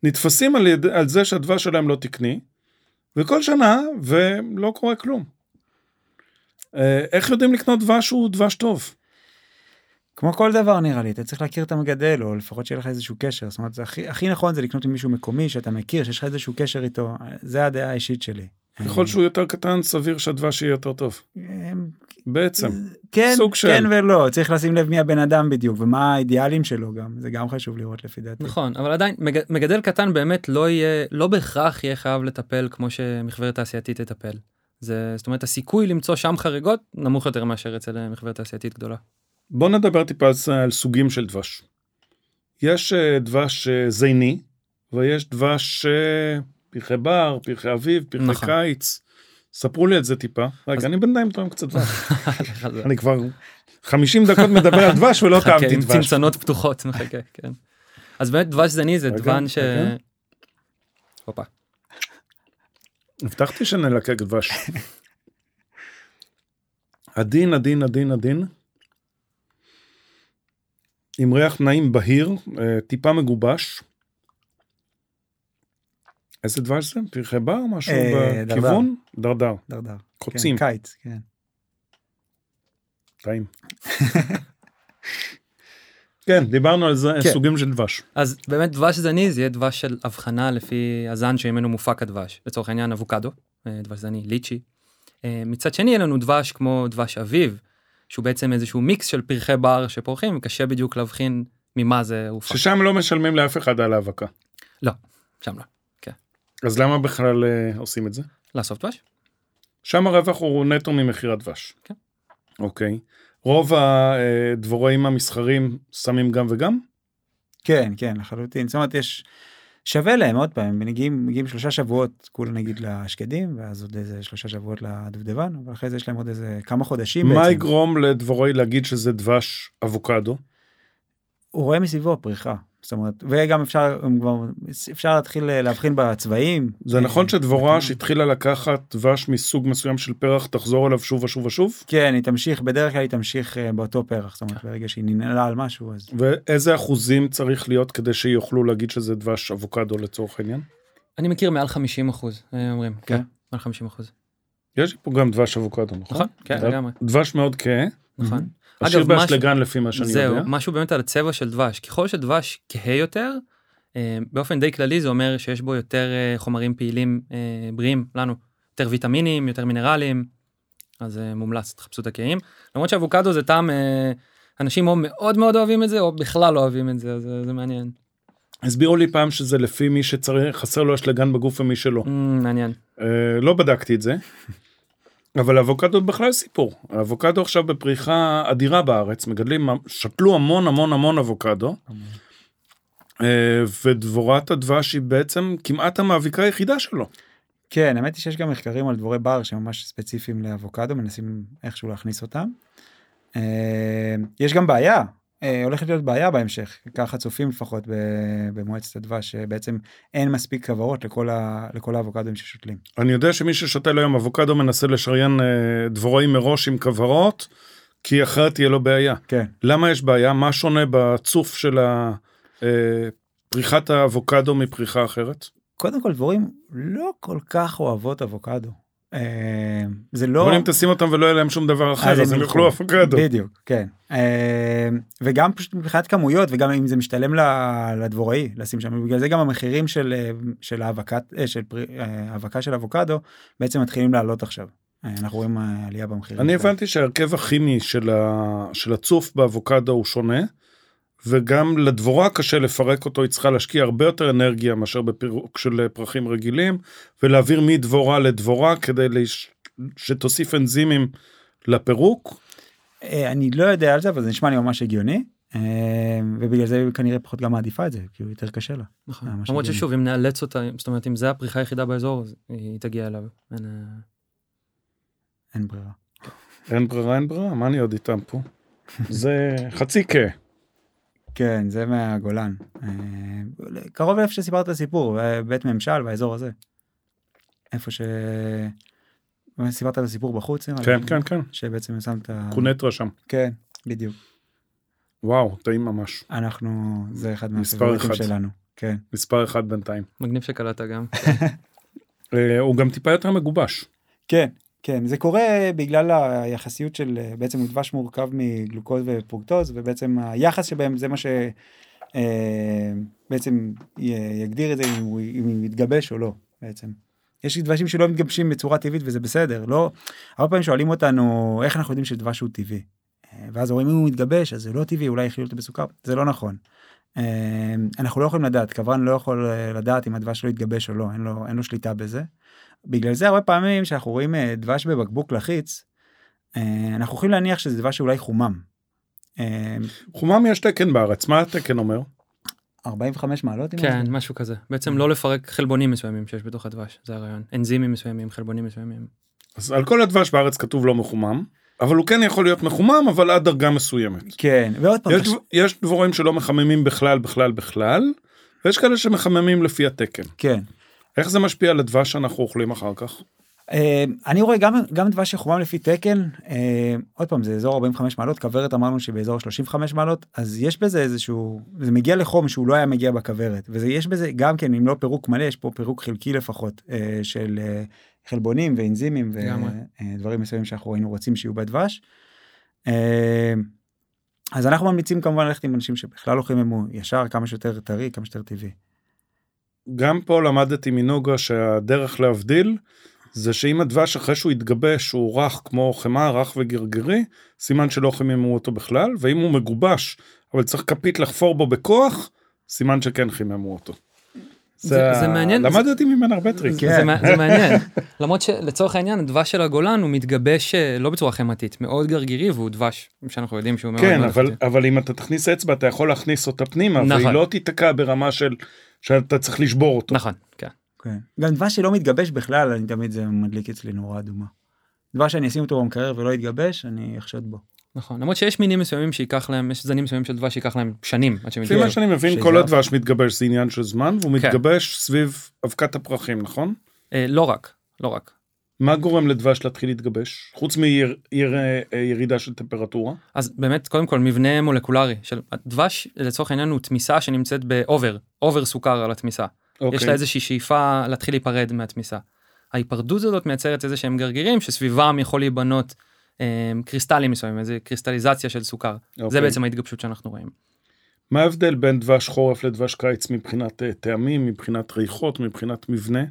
נתפסים על, יד, על זה שהדבש שלהם לא תקני, וכל שנה, ולא קורה כלום. אה, איך יודעים לקנות דבש שהוא דבש טוב? כמו כל דבר נראה לי, אתה צריך להכיר את המגדל, או לפחות שיהיה לך איזשהו קשר. זאת אומרת, זה הכי, הכי נכון זה לקנות עם מישהו מקומי שאתה מכיר, שיש לך איזשהו קשר איתו. זה הדעה האישית שלי. ככל שהוא יותר קטן, סביר שהדבש יהיה יותר טוב. בעצם. כן, סוג של- כן ולא, צריך לשים לב מי הבן אדם בדיוק, ומה האידיאלים שלו גם, זה גם חשוב לראות לפי דעתי. נכון, אבל עדיין, מג- מגדל קטן באמת לא יהיה, לא בהכרח יהיה חייב לטפל כמו שמחברת תעשייתית תטפל. זה, זאת אומרת, הסיכוי למצוא שם חריגות נמוך יותר מאשר אצל אה, מחברת תעשייתית גדולה. בוא נדבר טיפה על, סוגים של דבש. יש אה, דבש אה, זיני, ויש דבש פרחי בר, פרחי אביב, פרחי נכון. קיץ. ספרו לי על זה טיפה. רגע, אני בינתיים טועם קצת דבש. [laughs] אני כבר 50 דקות מדבר על דבש ולא [laughs] טעמתי דבש. צנצנות פתוחות, מחכה, כן. אז באמת דבש זני זה דבן ש... הופה. הבטחתי שנלקק דבש. עדין, עדין, עדין, עדין. עם ריח נעים בהיר, אה, טיפה מגובש. איזה דבש זה? פרחי בר? משהו אה, בכיוון? דרדר. דרדר. קוצים. כן, קיץ, כן. טעים. [laughs] כן, דיברנו על זה, כן. סוגים של דבש. אז באמת דבש זני זה יהיה דבש של הבחנה לפי הזן שממנו מופק הדבש. לצורך העניין אבוקדו, אה, דבש זני, ליצ'י. אה, מצד שני יהיה לנו דבש כמו דבש אביב, שהוא בעצם איזשהו מיקס של פרחי בר שפורחים, וקשה בדיוק להבחין ממה זה הופק. ששם לא משלמים לאף אחד על האבקה. שם לא. אז למה בכלל אה, עושים את זה? לאסוף דבש? שם הרווח הוא נטו ממחיר הדבש. כן. אוקיי. רוב הדבוראים המסחרים שמים גם וגם? כן, כן, לחלוטין. זאת אומרת, יש... שווה להם, עוד פעם, הם מגיעים, מגיעים שלושה שבועות, כולה נגיד לשקדים, ואז עוד איזה שלושה שבועות לדובדבן, אבל אחרי זה יש להם עוד איזה כמה חודשים מה בעצם. יגרום לדבוראי להגיד שזה דבש אבוקדו? הוא רואה מסביבו פריחה. זאת אומרת, וגם אפשר, כבר, אפשר להתחיל אה, להבחין בצבעים. זה נכון אה, שדבורה אה, שהתחילה לקחת דבש מסוג מסוים של פרח תחזור אליו שוב ושוב ושוב? כן, היא תמשיך, בדרך כלל היא תמשיך באותו פרח, זאת אומרת, ברגע שהיא ננעלה על משהו, אז... ואיזה אחוזים צריך להיות כדי שיוכלו להגיד שזה דבש אבוקדו לצורך העניין? אני מכיר מעל 50 אחוז, אומרים. כן. כן, מעל 50 אחוז. יש פה גם דבש אבוקדו, נכון? נכון, כן, לגמרי. דבש מאוד כהה, נכון. עשיר באשלגן לפי מה שאני זהו, יודע. משהו באמת על הצבע של דבש. ככל שדבש כהה יותר, אה, באופן די כללי זה אומר שיש בו יותר אה, חומרים פעילים אה, בריאים לנו. יותר ויטמינים, יותר מינרלים, אז מומלץ, תחפשו את הכהים. למרות שאבוקדו זה טעם, אנשים או מאוד מאוד אוהבים את זה, או בכלל לא אוהבים את זה, אז זה מעניין. הסבירו לי פעם שזה לפי מי שצריך, חסר לו אשלגן בגוף ומי שלא. Mm, מעניין. לא בדקתי את זה. אבל האבוקדו בכלל סיפור. האבוקדו עכשיו בפריחה אדירה בארץ, מגדלים, שתלו המון המון המון אבוקדו, אה, ודבורת הדבש היא בעצם כמעט המאביקה היחידה שלו. כן, האמת היא שיש גם מחקרים על דבורי בר שממש ספציפיים לאבוקדו, מנסים איכשהו להכניס אותם. אה, יש גם בעיה, הולכת להיות בעיה בהמשך, ככה צופים לפחות במועצת הדבש, שבעצם אין מספיק כוורות לכל, ה- לכל האבוקדוים ששותלים. אני יודע שמי ששותל היום אבוקדו מנסה לשריין אה, דבוראים מראש עם כוורות, כי אחרת תהיה לו בעיה. כן. למה יש בעיה? מה שונה בצוף של אה, פריחת האבוקדו מפריחה אחרת? קודם כל דבורים לא כל כך אוהבות אבוקדו. אה, זה לא... אבל אם תשים אותם ולא יהיה להם שום דבר אחר, אז הם יאכלו ילכו. אבוקדו. בדיוק, כן. אה, וגם פשוט מבחינת כמויות וגם אם זה משתלם לדבוראי לשים שם, בגלל זה גם המחירים של, אה, של האבקת, של האבקה של אבוקדו בעצם מתחילים לעלות עכשיו. אנחנו רואים עלייה במחירים. אני. הבנתי שההרכב הכימי. של הצוף באבוקדו הוא שונה, וגם לדבורה קשה לפרק אותו, היא צריכה להשקיע הרבה יותר אנרגיה מאשר בפירוק של פרחים רגילים, ולהעביר מדבורה לדבורה כדי לש... שתוסיף אנזימים לפירוק. אה, אני לא יודע על זה אבל זה נשמע לי ממש הגיוני. אה, ובגלל זה היא כנראה פחות גם מעדיפה את זה כי הוא יותר קשה לה. נכון. ממש למרות. ששוב, אם נאלץ אותה, זאת אומרת, אם זה הפריחה היחידה באזור, אז היא תגיע אליו. אין, אה, אין ברירה. אין ברירה, אין ברירה, מה אני עוד איתם פה? זה חצי כה. כן זה מהגולן. אה, קרוב לאיפה שסיפרת את הסיפור אה, בית ממשל באזור הזה. איפה ש... סיפרת את הסיפור בחוץ נראה לי? כן, כן, כן, שבעצם שם את ה... קונטרה שם. כן בדיוק. וואו, טעים ממש. אנחנו זה אחד אחד. שלנו. כן. מספר אחד בינתיים. מגניב שקלטת גם. [laughs] אה, הוא גם טיפה יותר מגובש. כן, כן, זה קורה בגלל היחסיות של אה, בעצם דבש מורכב מגלוקוז ופרוקטוז ובעצם היחס שבהם זה מה שבעצם יגדיר את זה אם הוא, אם הוא יתגבש או לא בעצם. יש דבשים שלא מתגבשים בצורה טבעית וזה בסדר לא הרבה פעמים שואלים אותנו איך אנחנו יודעים שדבש הוא טבעי. אה, ואז אומרים אם הוא מתגבש אז זה לא טבעי אולי יחיו אותו בסוכר זה לא נכון. אה, אנחנו לא יכולים לדעת כוון לא יכול אה, לדעת אם הדבש לא יתגבש או לא אין לו אין לו שליטה בזה. בגלל זה הרבה פעמים שאנחנו רואים אה, דבש בבקבוק לחיץ, אה, אנחנו יכולים להניח שזה דבש שאולי חומם. אה, חומם יש תקן בארץ, מה התקן אומר? 45 מעלות? כן? משהו כזה. בעצם לא לפרק חלבונים מסוימים שיש בתוך הדבש, זה הרעיון. אנזימים מסוימים, חלבונים מסוימים. אז על כל הדבש בארץ כתוב לא מחומם, אבל הוא כן יכול להיות מחומם, אבל עד דרגה מסוימת. כן, ועוד פעם, יש, דב- יש דבורים שלא מחממים בכלל, בכלל, בכלל, ויש כאלה שמחממים לפי התקן. כן. איך זה משפיע על הדבש שאנחנו אוכלים אחר כך? אה, אני רואה גם גם דבש שחומם לפי תקן אה, עוד פעם זה אזור 45 מעלות כוורת אמרנו שבאזור 35 מעלות אז יש בזה איזשהו זה מגיע לחום שהוא לא היה מגיע בכוורת וזה יש בזה גם כן אם לא פירוק מלא יש פה פירוק חלקי לפחות אה, של אה, חלבונים ואנזימים. ודברים מסוימים שאנחנו היינו רוצים שיהיו בדבש. אה, אז אנחנו ממליצים כמובן ללכת עם אנשים שבכלל לא חיממו ישר כמה שיותר טרי כמה שיותר טבעי. גם פה למדתי מנוגה שהדרך להבדיל זה שאם הדבש אחרי שהוא יתגבש הוא רך כמו חמאה רך וגרגרי סימן שלא חיממו אותו בכלל ואם הוא מגובש אבל צריך כפית לחפור בו בכוח סימן שכן חיממו אותו. זה- זה מעניין. למדתי ממנו הרבה טריקים. זה, מע- זה מעניין. [laughs] למרות שלצורך העניין הדבש של הגולן הוא מתגבש אה, לא בצורה חמתית, מאוד גרגירי והוא דבש שאנחנו יודעים שהוא מאוד כן מאוד אבל. אבל אם אתה תכניס אצבע אתה יכול להכניס אותה פנימה והיא נכון. לא תיתקע ברמה של שאתה צריך לשבור אותו. נכון, כן. כן. גם דבש שלא מתגבש בכלל, אני תמיד זה מדליק אצלי נורה אדומה. דבש שאני אשים אותו במקרר ולא יתגבש, אני אחשוד בו. נכון למרות שיש מינים מסוימים שייקח להם יש זנים מסוימים של דבש שייקח להם שנים עד שהם לפי יתגבשו. מה שאני מבין כל אף- הדבש מתגבש זה עניין של זמן והוא כן. מתגבש סביב אבקת הפרחים נכון? אה, לא רק לא רק מה גורם לדבש להתחיל להתגבש חוץ מירידה של טמפרטורה? אז באמת קודם כל מבנה מולקולרי של דבש לצורך העניין הוא תמיסה שנמצאת ב over over סוכר על התמיסה יש לה איזושהי שאיפה להתחיל להיפרד מהתמיסה. ההיפרדות הזאת מייצרת איזה שהם גרגירים שסביבם יכול להיבנות אה, קריסטלים מסוימים איזה קריסטליזציה של סוכר זה אוקיי. בעצם ההתגבשות שאנחנו רואים. מה ההבדל בין דבש חורף לדבש קיץ מבחינת אה, טעמים מבחינת ריחות מבחינת מבנה?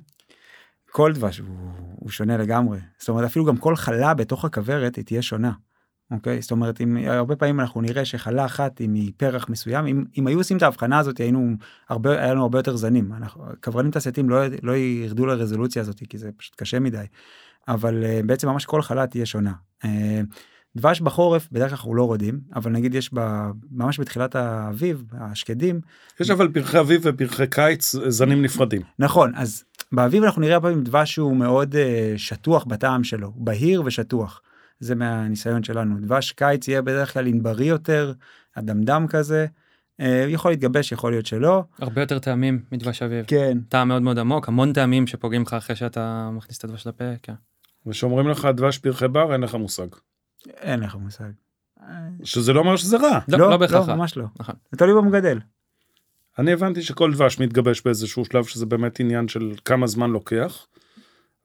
כל דבש הוא, הוא שונה לגמרי. זאת אומרת, אפילו גם כל חלה בתוך הכוורת היא תהיה שונה. אוקיי? זאת אומרת, אם הרבה פעמים אנחנו נראה שחלה אחת היא מפרח מסוים, אם, אם היו עושים את ההבחנה הזאת, היינו הרבה, היה לנו הרבה יותר זנים. אנחנו, כוורנים תעשייתיים לא, לא ירדו לרזולוציה הזאת, כי זה פשוט קשה מדי. אבל uh, בעצם ממש כל חלה תהיה שונה. דבש בחורף, בדרך כלל אנחנו לא רודים, אבל נגיד יש ב, ממש בתחילת האביב, השקדים, יש אבל פרחי אביב ופרחי קיץ אה, זנים נפרדים. נכון, אז באביב אנחנו נראה פעמים דבש שהוא מאוד uh, שטוח בטעם שלו, בהיר ושטוח. זה מהניסיון שלנו. דבש קיץ יהיה בדרך כלל ענברי יותר, אדמדם כזה, uh, יכול להתגבש, יכול להיות שלא. הרבה יותר טעמים מדבש אביב. כן. טעם מאוד מאוד עמוק המון טעמים שפוגעים לך אחרי שאתה מכניס את הדבש לפה. כן. ושאומרים לך דבש פרחי בר אין לך מושג. אין לך מושג. שזה לא אומר שזה רע. לא, לא בהכרח. לא, ממש לא. נכון. זה תלוי במגדל. אני הבנתי שכל דבש מתגבש באיזשהו שלב שזה באמת עניין של כמה זמן לוקח.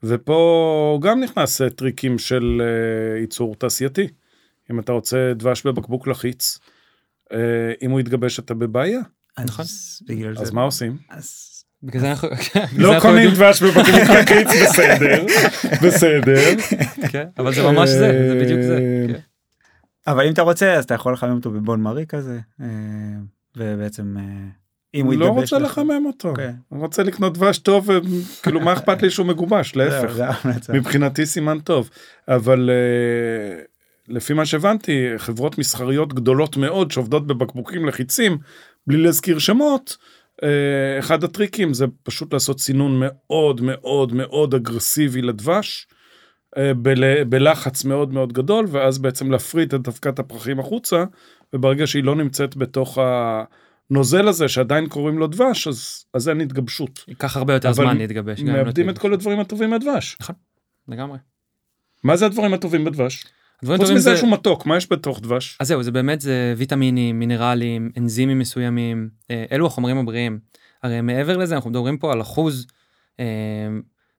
ופה גם נכנס אה, טריקים של אה, ייצור תעשייתי. אם אתה רוצה דבש בבקבוק לחיץ, אה, אם הוא יתגבש אתה בבעיה, אז נכון. אז מה עושים? אז בגלל זה אנחנו... [laughs] זה לא קונים דבש בבקבוק לחיץ, [laughs] בסדר, בסדר. כן, אבל זה ממש זה, זה בדיוק זה. אה, כן. אבל אם אתה רוצה אז אתה יכול לחמם אותו בבון מרי כזה אה, ובעצם אה, אם הוא לא רוצה לחמם אותו, אוקיי. אני רוצה לקנות דבש טוב, כאילו מה אכפת לי שהוא מגובש, [laughs] להפך. מבחינתי סימן טוב, אבל לפי מה שהבנתי, חברות מסחריות גדולות מאוד שעובדות בבקבוקים לחיצים, בלי להזכיר שמות, אחד הטריקים זה פשוט לעשות סינון מאוד מאוד מאוד אגרסיבי לדבש, אה, בל- בלחץ מאוד מאוד גדול, ואז בעצם להפריד את דווקת הפרחים החוצה, וברגע שהיא לא נמצאת בתוך הנוזל הזה שעדיין קוראים לו דבש, אז, אז אין התגבשות. ייקח הרבה יותר זמן להתגבש. מאבדים את כל הדברים הטובים מהדבש. לגמרי. מה זה הדברים הטובים בדבש? חוץ מזה זה... שהוא מתוק, מה יש בתוך דבש? אז זהו, זה באמת, זה ויטמינים, מינרלים, אנזימים מסוימים, אה, אלו החומרים הבריאים. הרי מעבר לזה, אנחנו מדברים פה על אחוז אה,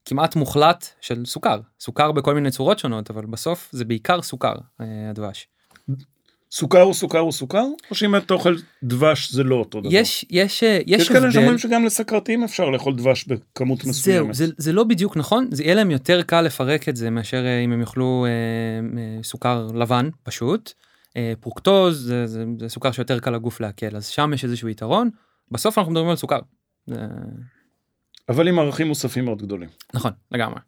כמעט מוחלט של סוכר. סוכר בכל מיני צורות שונות, אבל בסוף זה בעיקר סוכר, אה, הדבש. סוכר הוא סוכר הוא סוכר? או שאם אתה אוכל דבש זה לא אותו דבר? יש, יש, אה, יש יש כאלה. שאומרים שגם לסכרתיים אפשר לאכול דבש בכמות זהו, מסוימת. זה, זה לא בדיוק נכון, זה יהיה להם יותר קל לפרק את זה מאשר אה, אם הם יאכלו אה, אה, סוכר לבן פשוט. אה, פרוקטוז זה, זה, זה סוכר שיותר קל לגוף לעכל, אז שם יש איזשהו יתרון. בסוף אנחנו מדברים על סוכר. זה... אבל עם ערכים מוספים מאוד גדולים. נכון, לגמרי,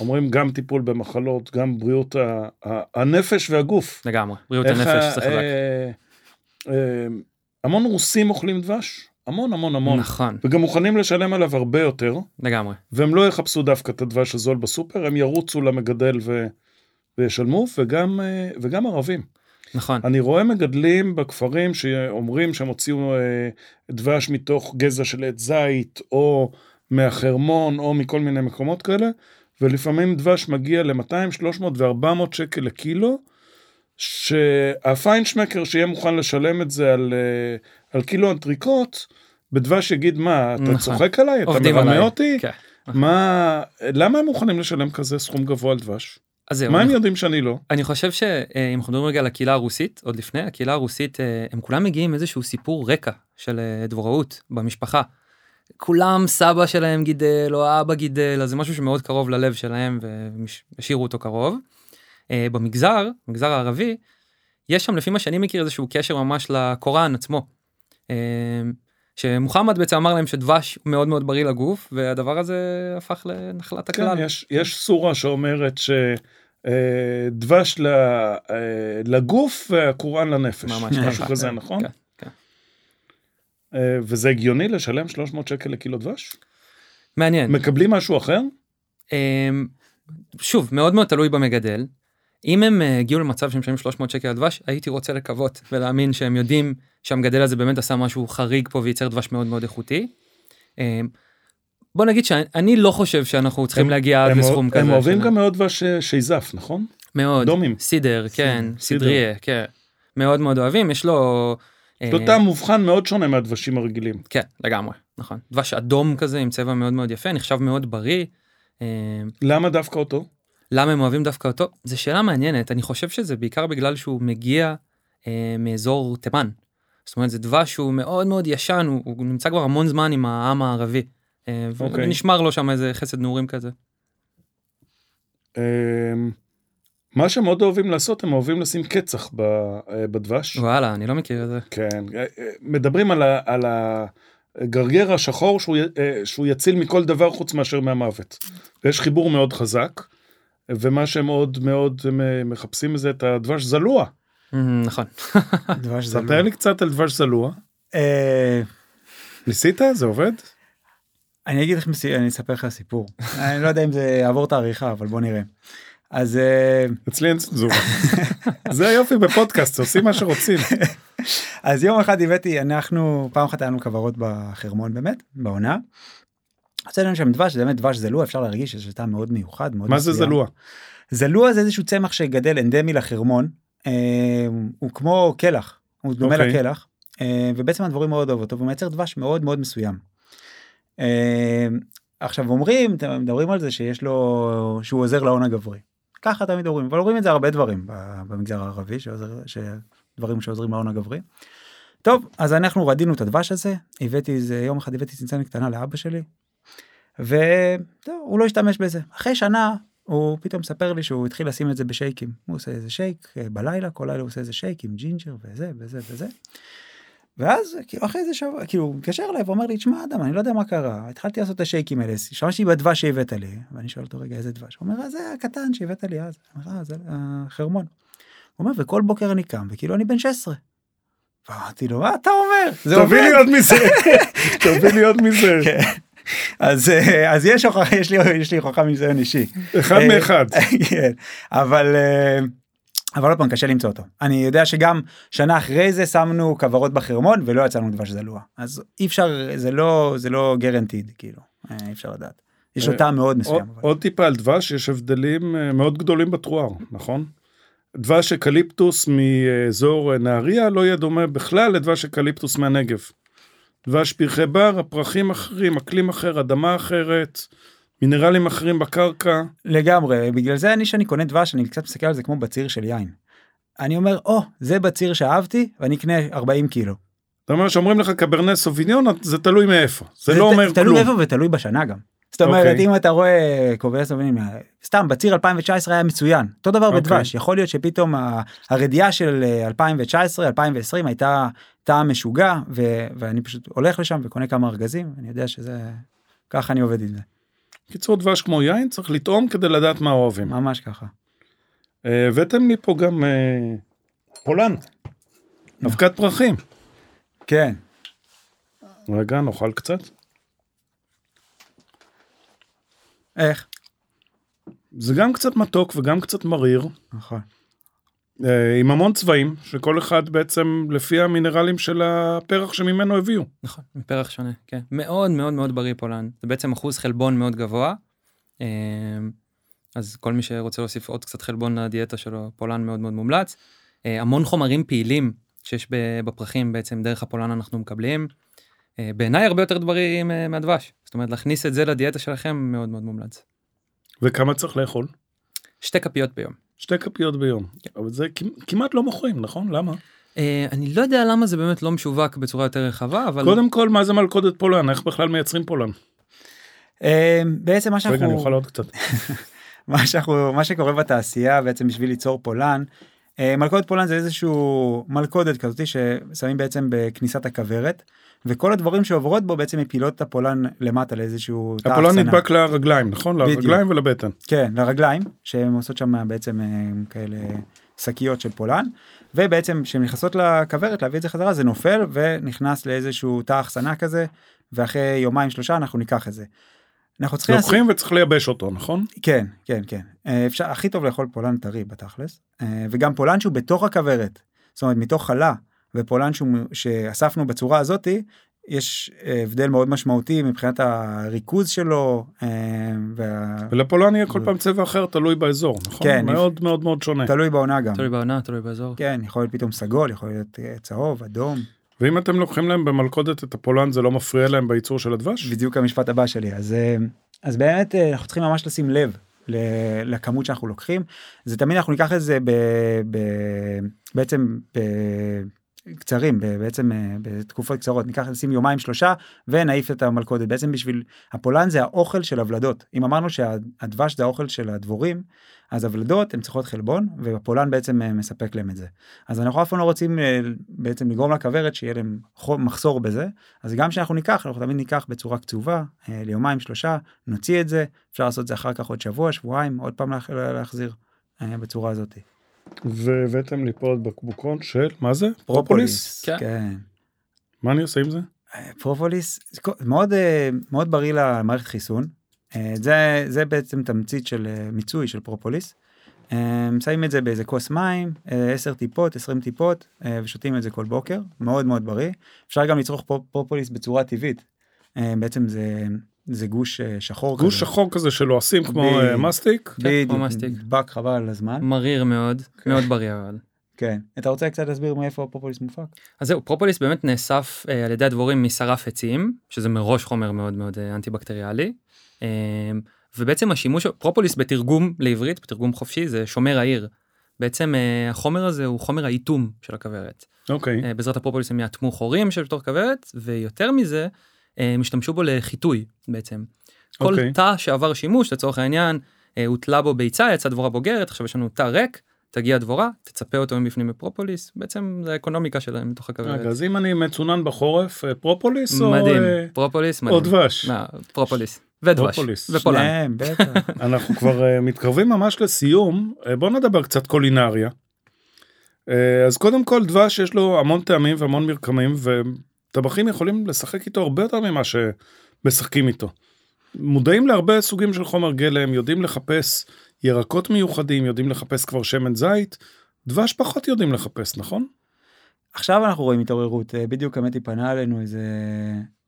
אומרים גם טיפול במחלות, גם בריאות ה- ה- הנפש והגוף. לגמרי. בריאות הנפש זה חזק. אה, אה, המון רוסים אוכלים דבש, המון המון המון. נכון, וגם מוכנים לשלם עליו הרבה יותר, לגמרי. והם לא יחפשו דווקא את הדבש הזול בסופר, הם ירוצו למגדל ו... וישלמו, וגם, אה, וגם ערבים. נכון, אני רואה מגדלים בכפרים שאומרים שהם הוציאו אה, דבש מתוך גזע של עץ זית, או מהחרמון, או מכל מיני מקומות כאלה, ולפעמים דבש מגיע ל-200, 300 ו-400 שקל לקילו, שהפיינשמקר שיהיה מוכן לשלם את זה על, אה, על קילו אנטריקוט, בדבש יגיד מה, אתה נכון. צוחק עליי? אתה מרמה. אותי? כן. מה, למה הם מוכנים לשלם כזה סכום גבוה על דבש? אז זהו, מה הם אני- יודעים שאני לא? אני חושב שאם אנחנו מדברים רגע על הקהילה הרוסית, עוד לפני, הקהילה הרוסית, אה, הם כולם מגיעים עם איזשהו סיפור רקע של אה, דבוראות במשפחה. כולם סבא שלהם גידל או אבא גידל, אז זה משהו שמאוד קרוב ללב שלהם והשאירו אותו קרוב. אה, במגזר, במגזר הערבי, יש שם לפי מה שאני מכיר איזשהו קשר ממש לקוראן עצמו. אה, שמוחמד בעצם אמר להם שדבש מאוד מאוד בריא לגוף, והדבר הזה הפך לנחלת כן, הכלל. יש, יש סורה שאומרת שדבש אה, לגוף והקוראן לנפש. ממש משהו. כזה, כן, נכון? כן, כן. וזה הגיוני לשלם 300 שקל לקילו דבש? מעניין. מקבלים משהו אחר? אמ, שוב, מאוד מאוד תלוי במגדל. אם הם אה, הגיעו למצב שהם משלמים 300 שקל על דבש, הייתי רוצה לקוות ולהאמין שהם יודעים שהמגדל הזה באמת עשה משהו חריג פה וייצר דבש מאוד מאוד איכותי. אמ, בוא נגיד שאני לא חושב שאנחנו צריכים הם- להגיע עד לסכום כזה. הם אוהבים גם מאוד דבש אה, שייזף, נכון? מאוד. דומים. סידר, כן, סידר. סדריה, כן. מאוד מאוד אוהבים, יש לו... לו אה, מובחן מאוד שונה מהדבשים הרגילים. כן, לגמרי, נכון. דבש אדום כזה עם צבע מאוד מאוד יפה, נחשב מאוד בריא. אמ, למה דווקא אותו? למה הם אוהבים דווקא אותו? זו שאלה מעניינת, אני חושב שזה בעיקר בגלל שהוא מגיע אה, מאזור תימן. זאת אומרת, זה דבש שהוא מאוד מאוד ישן, הוא, הוא נמצא כבר המון זמן עם העם הערבי. אה, ו- אוקיי. ונשמר לו שם איזה חסד נעורים כזה. מה שהם מאוד אוהבים לעשות, הם אוהבים לשים קצח ב- אה, בדבש. וואלה, אני לא מכיר את זה. כן, אה, אה, מדברים על, ה, על הגרגר השחור שהוא, שהוא יציל מכל דבר חוץ מאשר מהמוות. ויש חיבור מאוד חזק, ומה שהם מאוד מאוד מחפשים זה את הדבש זלוע. נכון. [laughs] דבש זה ספר לי קצת על דבש זלוע. ניסית? זה עובד? אני אגיד לך, מסי- אני אספר לך סיפור. [laughs] אני לא יודע אם זה יעבור את העריכה, אבל בוא נראה. אז אה, אצלי אין צנזורה. זה היופי בפודקאסט, עושים מה שרוצים. אז יום אחד הבאתי, אנחנו, פעם אחת היה לנו כוורות בחרמון באמת, בעונה. הוצאנו שם דבש, זה באמת דבש זלוע, אפשר להרגיש שזה טעם מאוד מיוחד, מאוד מה זה. זלוע? זלוע זה איזשהו צמח שגדל אנדמי לחרמון, אה, הוא כמו קלח, הוא דומה אוקיי. לקלח, אה, ובעצם הדבורים מאוד אוהבות אותו, והוא מייצר דבש מאוד מאוד מסוים. אה, עכשיו אומרים, אתם מדברים על זה שיש לו, שהוא עוזר להון הגברי. ככה תמיד אומרים, אבל אומרים את זה הרבה דברים במגזר הערבי, שעוזר, שדברים שעוזרים להון הגברי. טוב, אז אנחנו רדינו את הדבש הזה, הבאתי איזה, יום אחד הבאתי צנצנת קטנה לאבא שלי, והוא לא השתמש בזה. אחרי שנה הוא פתאום מספר לי שהוא התחיל לשים את זה בשייקים. הוא עושה איזה שייק אה, בלילה, כל לילה הוא עושה איזה שייק עם ג'ינג'ר וזה וזה וזה. ואז כאילו אחרי זה שבוע כאילו הוא מתקשר אליי ואומר לי תשמע אדם אני לא יודע מה קרה התחלתי לעשות את השייקים האלה השתמשתי בדבש שהבאת לי ואני שואל אותו רגע איזה דבש הוא אומר "אה, זה הקטן שהבאת לי אז "אה, זה החרמון. הוא אומר וכל בוקר אני קם וכאילו אני בן 16. ואמרתי לו מה אתה אומר זה תביא לי עוד. עוד מזה, [laughs] תביא לי עוד מזה. אז אה, אז יש הוכחה יש לי יש לי הוכחה מניסיון אישי. אחד אה, מאחד. [laughs] כן, אבל אה, אבל עוד פעם קשה למצוא אותו אני יודע שגם שנה אחרי זה שמנו כוורות בחרמון ולא יצא לנו דבש זלוע אז אי אפשר זה לא זה לא guaranteed כאילו אה, אי אפשר לדעת. יש לו אה, טעם מאוד עוד- מסוים. אבל. עוד טיפה על דבש, יש הבדלים אה, מאוד גדולים בטרואר, נכון? דבש אקליפטוס מאזור נהריה לא יהיה דומה בכלל לדבש אקליפטוס מהנגב. דבש פרחי בר, הפרחים אחרים, אקלים אחר, אדמה אחרת, מינרלים אחרים בקרקע. לגמרי בגלל זה אני שאני קונה דבש אני קצת מסתכל על זה כמו בציר של יין. אני אומר או זה בציר שאהבתי ואני אקנה 40 קילו. זאת אומרת שאומרים לך קברנס סוביניון, זה תלוי מאיפה. זה לא ת- אומר תלוי כלום. איפה ותלוי בשנה גם. זאת אומרת אוקיי. אם אתה רואה קובע סובלים סתם בציר 2019 היה מצוין אותו דבר אוקיי. בדבש יכול להיות שפתאום הרדיעה של אה, 2019 2020 הייתה טעם משוגע ו- ואני פשוט הולך לשם וקונה כמה ארגזים אני יודע שזה ככה אני עובד עם זה קיצור דבש כמו יין צריך לטעום כדי לדעת מה אוהבים. ממש ככה. אה, הבאתם לי פה גם אה, פולן. אבקת פרחים. כן רגע נאכל קצת. איך זה גם קצת מתוק וגם קצת מריר. נכון אה, עם המון צבעים שכל אחד בעצם לפי המינרלים של הפרח שממנו הביאו. נכון, מפרח שונה, כן. מאוד מאוד מאוד בריא פולן. זה בעצם אחוז חלבון מאוד גבוה. אה, אז כל מי שרוצה להוסיף עוד קצת חלבון לדיאטה שלו, פולן מאוד מאוד מומלץ. אה, המון חומרים פעילים שיש בפרחים בעצם דרך הפולן אנחנו מקבלים. אה, בעיניי הרבה יותר דברים אה, מהדבש. זאת אומרת להכניס את זה לדיאטה שלכם מאוד מאוד מומלץ. וכמה צריך לאכול? שתי כפיות ביום. שתי כפיות ביום. אבל זה כמ- כמעט לא מוכרים נכון למה? אה, אני לא יודע למה זה באמת לא משווק בצורה יותר רחבה אבל קודם כל מה זה מלכודת פולן איך בכלל מייצרים פולן? אה, בעצם מה רגע אני שאנחנו אוכל עוד קצת. [laughs] מה שאנחנו מה שקורה בתעשייה בעצם בשביל ליצור פולן. אה, מלכודת פולן זה איזשהו מלכודת כזאת ששמים בעצם בכניסת הכוורת וכל הדברים שעוברות בו בעצם מפילות את הפולן למטה לאיזשהו תא הפולן. נדבק לרגליים נכון? בדיוק. לרגליים ולבטן. כן לרגליים שהן עושות שם בעצם אה, כאלה שקיות של פולן ובעצם כשהן נכנסות לכוורת להביא את זה חזרה זה נופל ונכנס לאיזשהו תא אחסון כזה ואחרי יומיים שלושה אנחנו ניקח את זה. אנחנו צריכים לעשות- לוקחים וצריך לייבש אותו נכון? כן כן כן אה, אפשר הכי טוב לאכול פולן טרי בתכלס אה, וגם פולן שהוא בתוך הכוורת זאת אומרת מתוך חלה ופולן שהוא שאספנו בצורה הזאתי יש הבדל מאוד משמעותי מבחינת הריכוז שלו אה, וה... ולפולן יהיה כל פעם צבע אחר תלוי באזור נכון? כן, מאוד מאוד מאוד שונה. תלוי בעונה גם תלוי בעונה, תלוי באזור. כן יכול להיות פתאום סגול יכול להיות צהוב אדום ואם אתם לוקחים להם במלכודת את הפולן זה לא מפריע להם בייצור של הדבש? בדיוק המשפט הבא שלי. אז אה, אז באמת אה, אנחנו צריכים ממש לשים לב לכמות שאנחנו לוקחים. זה תמיד אנחנו ניקח את זה ב, ב, בעצם בקצרים ב- בעצם אה, בתקופות קצרות. ניקח נשים יומיים שלושה ונעיף את המלכודת. בעצם בשביל הפולן זה האוכל של הוולדות. אם אמרנו שהדבש זה האוכל של הדבורים אז הוולדות הן צריכות חלבון והפולן בעצם אה, מספק להם את זה אז אנחנו אף פעם לא רוצים אה, בעצם לגרום לכוורת שיהיה להם מחסור בזה אז גם שאנחנו ניקח אנחנו תמיד ניקח בצורה קצובה אה, ליומיים שלושה נוציא את זה אפשר לעשות את זה אחר כך עוד שבוע שבועיים עוד פעם להח- להחזיר בצורה הזאת. והבאתם לי פה עוד בקבוקון של מה זה? פרופוליס? פרופוליס כן. כן. מה אני עושה עם זה? פרופוליס מאוד מאוד בריא למערכת חיסון זה זה בעצם תמצית של אה, מיצוי של פרופוליס. אה, שמים את זה באיזה כוס מים 10 טיפות 20 טיפות אה, ושותים את זה כל בוקר מאוד מאוד בריא אפשר גם לצרוך פרופ- פרופוליס בצורה טבעית. אה, בעצם זה זה גוש אה, שחור גוש כזה. שחור כזה של לועסים כמו. אה, מסטיק? כן, בדיוק. נדבק חבל על הזמן. מריר מאוד, מאוד בריא אבל. כן. אתה רוצה קצת להסביר מאיפה הפרופוליס מופק? אז זהו, פרופוליס באמת נאסף אה, על ידי הדבורים משרף עצים, שזה מראש חומר מאוד מאוד אה, אנטי בקטריאלי. אה, ובעצם השימוש, פרופוליס בתרגום לעברית, בתרגום חופשי, זה שומר העיר. בעצם אה, החומר הזה הוא חומר האיתום של הכוורת. אוקיי. אה, בעזרת הפרופוליס הם יאטמו חורים של בתוך כוורת, ויותר מזה, אה, הם השתמשו בו לחיטוי בעצם. כל אוקיי. תא שעבר שימוש, לצורך העניין, הוטלה בו ביצה, יצאה דבורה בוגרת, עכשיו יש לנו תא ריק, תגיע דבורה, תצפה אותו מבפנים בפרופוליס, בעצם זה האקונומיקה שלהם מתוך הכוורת. רגע, אז אם אני מצונן בחורף, פרופוליס או... מדהים, פרופוליס או מדהים. דבש? לא, פרופוליס. ודבש. ופולן. [laughs] אנחנו כבר אה, מתקרבים ממש לסיום, אה, בוא נדבר קצת קולינריה. אה, אז קודם כל דבש יש לו המון טעמים והמון מרקמים וטבחים יכולים לשחק איתו הרבה יותר ממה שמשחקים איתו. מודעים להרבה סוגים של חומר גלם, יודעים לחפש ירקות מיוחדים, יודעים לחפש כבר שמן זית, דבש פחות יודעים לחפש, נכון? עכשיו אנחנו רואים התעוררות, בדיוק אמיתי פנה אלינו איזה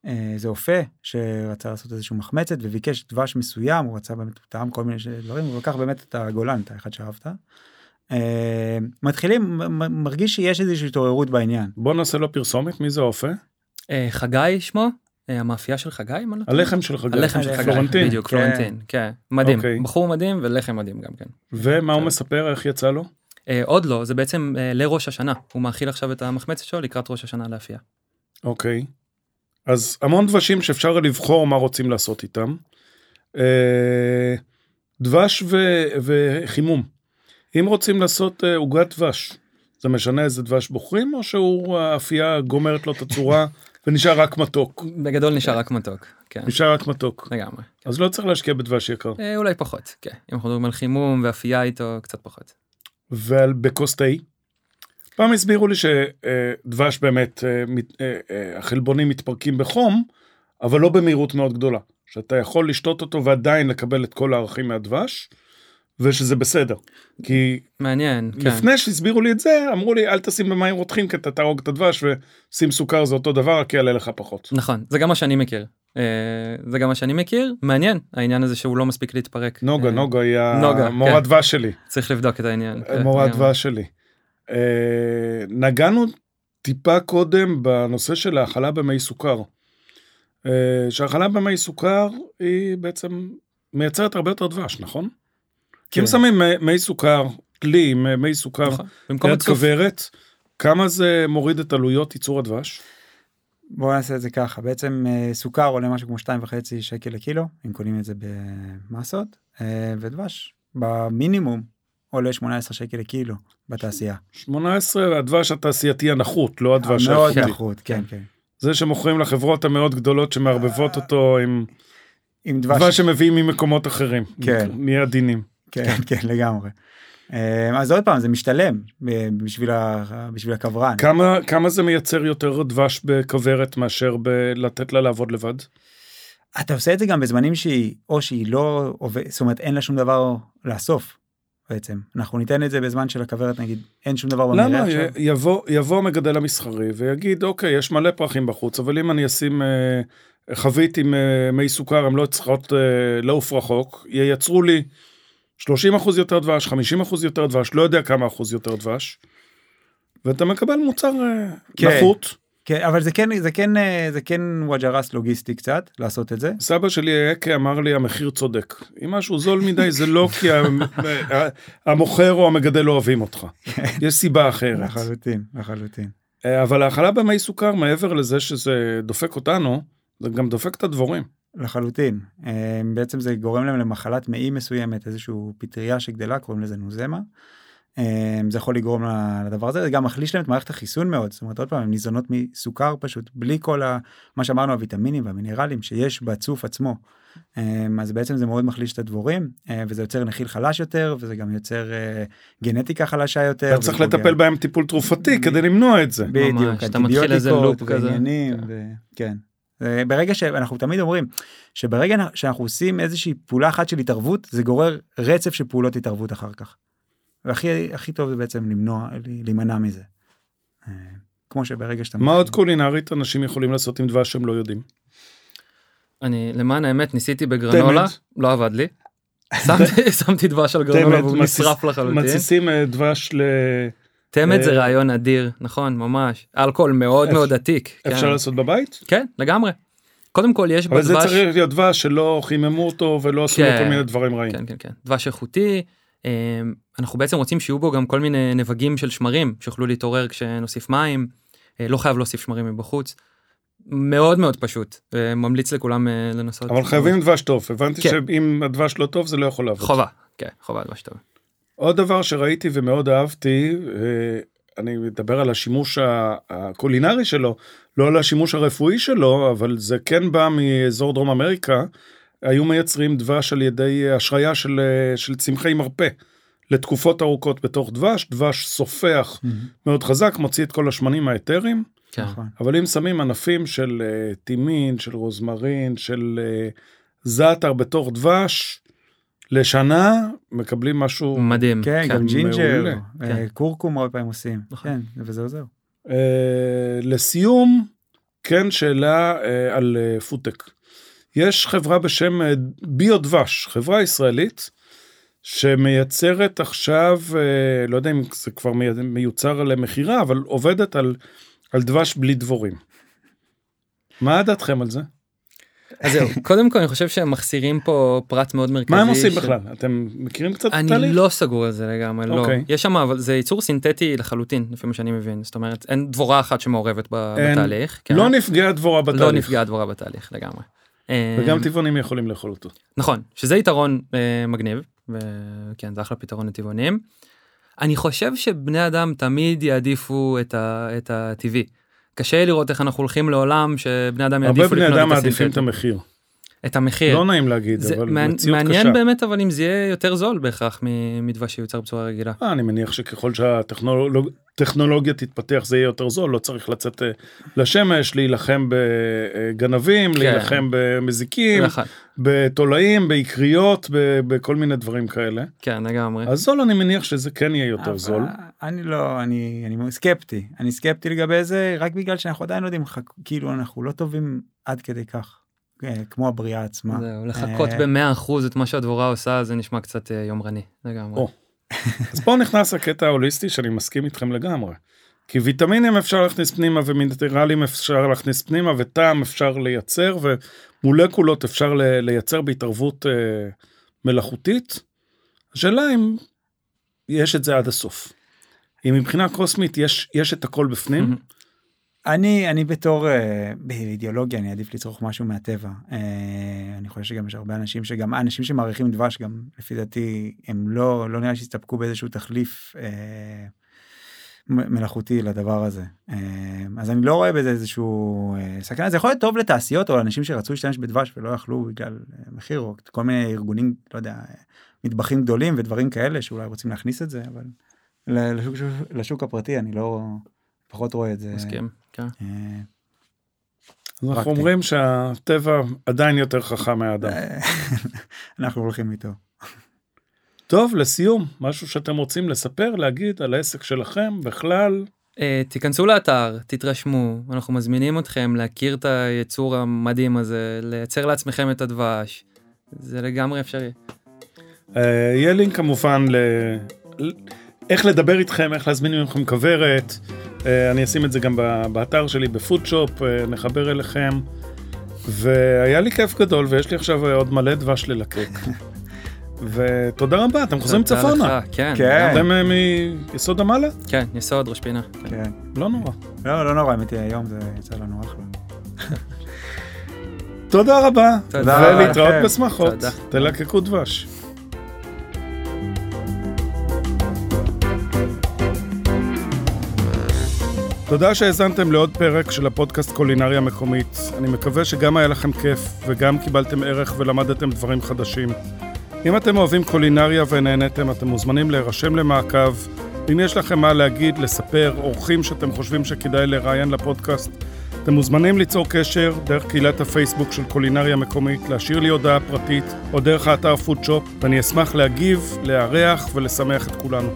איזה אופה שרצה לעשות איזשהו מחמצת וביקש דבש מסוים, הוא רצה באמת, הוא טעם כל מיני דברים, הוא לקח באמת את הגולן, את האחד שאהבת. אה, מתחילים, מרגיש שיש איזושהי התעוררות בעניין. בוא נעשה לו פרסומת, מי זה האופה? אה, חגי שמו, אה, המאפייה של חגי, אם אני לא טועה? הלחם של חגי. הלחם של. חגי, פלורנטין. בדיוק, כן. פלורנטין, כן, מדהים, אוקיי. בחור מדהים ולחם מדהים גם כן. ומה הוא. מספר, איך יצא לו? אה, עוד לא, זה בעצם אה, לראש השנה, הוא מאכיל עכשיו את המחמצת שלו לקראת ראש השנה לאפייה. אוקיי. אז המון דבשים שאפשר לבחור מה רוצים לעשות איתם. אה, דבש ו- וחימום. אם רוצים לעשות אה, עוגת דבש, זה משנה איזה דבש בוחרים, או שהוא האפייה גומרת לו את הצורה [laughs] ונשאר רק מתוק? בגדול נשאר רק מתוק, כן, נשאר רק מתוק. לגמרי. אז לא צריך להשקיע בדבש יקר. אה, אולי פחות, כן, אם אנחנו מדברים על חימום ואפייה איתו, קצת פחות. ועל בכוס תה. פעם הסבירו לי שדבש באמת, אה, אה, אה, החלבונים מתפרקים בחום, אבל לא במהירות מאוד גדולה. שאתה יכול לשתות אותו ועדיין לקבל את כל הערכים מהדבש, ושזה בסדר. כי מעניין, כן. לפני שהסבירו לי את זה, אמרו לי אל תשים במים רותחים כי אתה תהרוג את הדבש ושים סוכר זה אותו דבר, רק יעלה לך פחות. נכון, זה גם מה שאני מכיר. זה גם מה שאני מכיר, מעניין העניין הזה שהוא לא מספיק להתפרק. נוגה, נוגה היא המורה כן. דבש שלי. צריך לבדוק את העניין. כן, מורה. הדבש שלי. אה, נגענו טיפה קודם בנושא של האכלה במי סוכר. אה, שהאכלה במי סוכר היא בעצם מייצרת הרבה יותר דבש, נכון? כי אם כן. שמים מי- סוכר, כלי עם אה, מי סוכר נכון, במקום. כוורת, כמה זה מוריד את עלויות ייצור הדבש? בואו נעשה את זה ככה, בעצם אה, סוכר עולה משהו כמו 2.5 שקל לקילו, אם קונים את זה במסות, ודבש במינימום עולה 18 שקל לקילו בתעשייה. 18 הדבש התעשייתי הנחות, לא הדבש מאוד האיכותי. נחות, כן, כן. זה שמוכרים לחברות המאוד גדולות שמערבבות אותו עם עם דבש, דבש שמביאים ממקומות אחרים. כן. נהיה עדינים. כן, [laughs] כן, לגמרי. אה, אז עוד פעם, זה משתלם אה, בשביל ה- בשביל הכוורן. כמה, כמה זה מייצר יותר דבש בכוורת מאשר בלתת לה לעבוד לבד? אתה עושה את זה גם בזמנים שהיא, או שהיא לא עובדת, זאת אומרת, אין לה שום דבר לאסוף. בעצם אנחנו ניתן את זה בזמן של הכוורת נגיד אין שום דבר במרעה למה? עכשיו. י- יבוא, יבוא המגדל המסחרי ויגיד, אוקיי, יש מלא פרחים בחוץ, אבל אם אני אשים אה, חבית עם אה, מי סוכר, הן לא צריכות אה, לעוף רחוק, ייצרו לי 30 אחוז יותר דבש, 50 אחוז יותר דבש, לא יודע כמה אחוז יותר דבש, ואתה מקבל מוצר אה, כן. נחות. כן, אבל זה כן זה כן אה, זה כן וואג'רס לוגיסטי קצת לעשות את זה. סבא שלי היקה אמר לי המחיר צודק. אם משהו זול מדי זה לא כי המוכר או המגדל לא אוהבים אותך. יש סיבה אחרת. לחלוטין לחלוטין. אה, אבל האכלה במי סוכר מעבר לזה שזה דופק אותנו, זה גם דופק את הדבורים. לחלוטין. אה, בעצם זה גורם להם למחלת מעי מסוימת, איזשהו פטריה שגדלה, קוראים לזה נוזמה. אה, זה יכול לגרום לדבר הזה, זה גם מחליש להם את מערכת החיסון מאוד, זאת אומרת עוד פעם, הם ניזונות מסוכר פשוט, בלי כל ה, מה שאמרנו, הוויטמינים והמינרלים שיש בצוף עצמו. אה, אז בעצם זה מאוד מחליש את הדבורים, אה, וזה יוצר נחיל חלש יותר, וזה גם יוצר אה, גנטיקה חלשה יותר. אתה צריך לטפל בהם טיפול תרופתי כדי למנוע את זה. בדיוק, אתה מתחיל איזה אנטיביוטיקות לופ כזה. ועניינים, כן. ו- כן. ברגע שאנחנו תמיד אומרים שברגע שאנחנו עושים איזושהי פעולה אחת של התערבות זה גורר רצף של פעולות התערבות אחר כך. והכי הכי טוב זה בעצם למנוע להימנע מזה. אה, כמו שברגע שאתה מה עוד קולינרית אנשים יכולים לעשות עם דבש שהם לא יודעים? אני למען האמת ניסיתי בגרנולה. לא עבד לי. [laughs] שמתי- דבש על גרנולה והוא נשרף לחלוטין. מתסיסים אה, דבש תמת זה אה, רעיון אדיר, נכון, ממש. אלכוהול מאוד מאוד עתיק. כן. אפשר לעשות בבית? כן, לגמרי. קודם כל יש אבל זה בדבש, צריך להיות דבש שלא חיממו אותו ולא עשו לו כן. כל מיני דברים רעים. כן כן כן, דבש איכותי. אנחנו בעצם רוצים שיהיו בו גם כל מיני נבגים של שמרים שיוכלו להתעורר כשנוסיף מים. אה, לא חייב להוסיף שמרים מבחוץ. מאוד מאוד פשוט, ממליץ לכולם אה, לנסות. אבל חייבים דבש טוב, הבנתי כן. שאם הדבש לא טוב זה לא יכול לעבוד. חובה, כן, חובה דבש טוב. עוד דבר שראיתי ומאוד אהבתי, אה, אני מדבר על השימוש הקולינרי שלו, לא על השימוש הרפואי שלו, אבל זה כן בא מאזור דרום אמריקה, היו מייצרים דבש על ידי השריה של, של צמחי מרפא לתקופות ארוכות בתוך דבש, דבש סופח מאוד חזק, מוציא את כל השמנים האתריים, כן. נכון. אבל אם שמים ענפים של אה, תימין, של רוזמרין, של אה, זעתר בתוך דבש, לשנה מקבלים משהו מדהים. כן, גם ג'ינג'ר, מעולה. אה, כן. קורקום הרבה פעמים עושים. נכון. כן, וזה עוזר. אה, לסיום, כן, שאלה אה, על פודטק. יש חברה בשם Bee-io דבש, חברה ישראלית, שמייצרת עכשיו, אה, לא יודע אם זה כבר מי- מיוצר למכירה, אבל עובדת על, על דבש בלי דבורים. מה דעתכם על זה? אז זהו, [laughs] קודם כל אני חושב שהם מחסירים פה פרט מאוד מרכזי. מה הם עושים ש- בכלל? אתם מכירים קצת את אני התהליך? לא סגור על זה לגמרי, לא. אוקיי. יש שם, אבל זה ייצור סינתטי לחלוטין, לפי מה שאני מבין. זאת אומרת, אין דבורה אחת שמעורבת אין. בתהליך. כן. לא נפגעה דבורה בתהליך. לא נפגעה דבורה בתהליך לגמרי. וגם אה, טבעונים יכולים לאכול אותו. נכון, שזה יתרון אה, מגניב, וכן, זה אחלה פתרון לטבעונים. אני חושב שבני אדם תמיד יעדיפו את, ה, את הטבעי. קשה לראות איך אנחנו הולכים לעולם שבני אדם הרבה יעדיפו בני לקנות אדם את מעדיפים את הסינתטי. המחיר. את המחיר. לא נעים להגיד, זה אבל מעניין- מציאות קשה. מעניין באמת אבל אם זה יהיה יותר זול בהכרח מדבש שיוצר בצורה רגילה. אה, אני מניח שככל שהטכנולוגיה תתפתח זה יהיה יותר זול, לא צריך לצאת אה, לשמש, להילחם בגנבים, כן. להילחם במזיקים, נכון, בתולעים, באקריות, ב- בכל מיני דברים כאלה. כן לגמרי. אז זול אני מניח שזה כן יהיה יותר אבל זול. אני לא, אני, אני סקפטי. אני סקפטי לגבי זה רק בגלל שאנחנו עדיין לא יודעים, כאילו אנחנו לא טובים עד כדי כך. אה, כמו הבריאה עצמה. זהו, לחכות אה, ב-100% את מה שהדבורה עושה זה נשמע קצת אה, יומרני לגמרי. או. אז פה נכנס הקטע ההוליסטי שאני מסכים איתכם לגמרי. כי ויטמינים אפשר להכניס פנימה ומינרלים אפשר להכניס פנימה וטעם אפשר לייצר ומולקולות אפשר לייצר בהתערבות אה, מלאכותית. השאלה אם יש את זה עד הסוף. אם מבחינה קוסמית יש, יש את הכל בפנים. אני אני בתור אה, באידיאולוגיה אני אעדיף לצרוך משהו מהטבע אה, אני חושב שגם יש הרבה אנשים שגם אנשים שמעריכים דבש גם לפי דעתי הם לא לא נראה שהסתפקו באיזשהו תחליף אה, מלאכותי לדבר הזה אה, אז אני לא רואה בזה איזשהו אה, סכנה זה יכול להיות טוב לתעשיות או לאנשים שרצו להשתמש בדבש ולא יכלו בגלל אה, מחיר או כל מיני ארגונים לא יודע מטבחים גדולים ודברים כאלה שאולי רוצים להכניס את זה אבל לשוק, לשוק הפרטי אני לא פחות רואה את זה. מסכים. כן. אז אנחנו. אומרים שהטבע עדיין יותר חכם מהאדם. [laughs] אנחנו הולכים איתו. טוב, לסיום, משהו שאתם רוצים לספר, להגיד על העסק שלכם בכלל. אה, תיכנסו לאתר, תתרשמו, אנחנו מזמינים אתכם להכיר את היצור המדהים הזה, לייצר לעצמכם את הדבש. זה לגמרי אפשרי. אה, יהיה לינק כמובן ל... ל- איך לדבר איתכם, איך להזמין ממכם כוורת. אה, אני אשים את זה גם באתר שלי בפודשופ, אה, נחבר אליכם. והיה לי כיף גדול, ויש לי עכשיו עוד מלא דבש ללקק. [laughs] ותודה רבה, אתם חוזרים תודה צפונה. לך, כן, כן. אתם אה, מיסוד המעלה? כן, יסוד, ראש פינה. כן. כן. לא נורא. לא, לא נורא, האמת היא היום זה יצא לנו אחלה. [laughs] תודה רבה. תודה רבה ולהתראות. בשמחות. תודה. תלקקו דבש. תודה שהאזנתם לעוד פרק של הפודקאסט קולינריה מקומית. אני מקווה שגם היה לכם כיף וגם קיבלתם ערך ולמדתם דברים חדשים. אם אתם אוהבים קולינריה ונהניתם, אתם מוזמנים להירשם למעקב. אם יש לכם מה להגיד, לספר, אורחים שאתם חושבים שכדאי לראיין לפודקאסט, אתם מוזמנים ליצור קשר דרך קהילת הפייסבוק של קולינריה מקומית, להשאיר לי הודעה פרטית או דרך האתר פודשופ, ואני אשמח להגיב, לארח ולשמח את כולנו.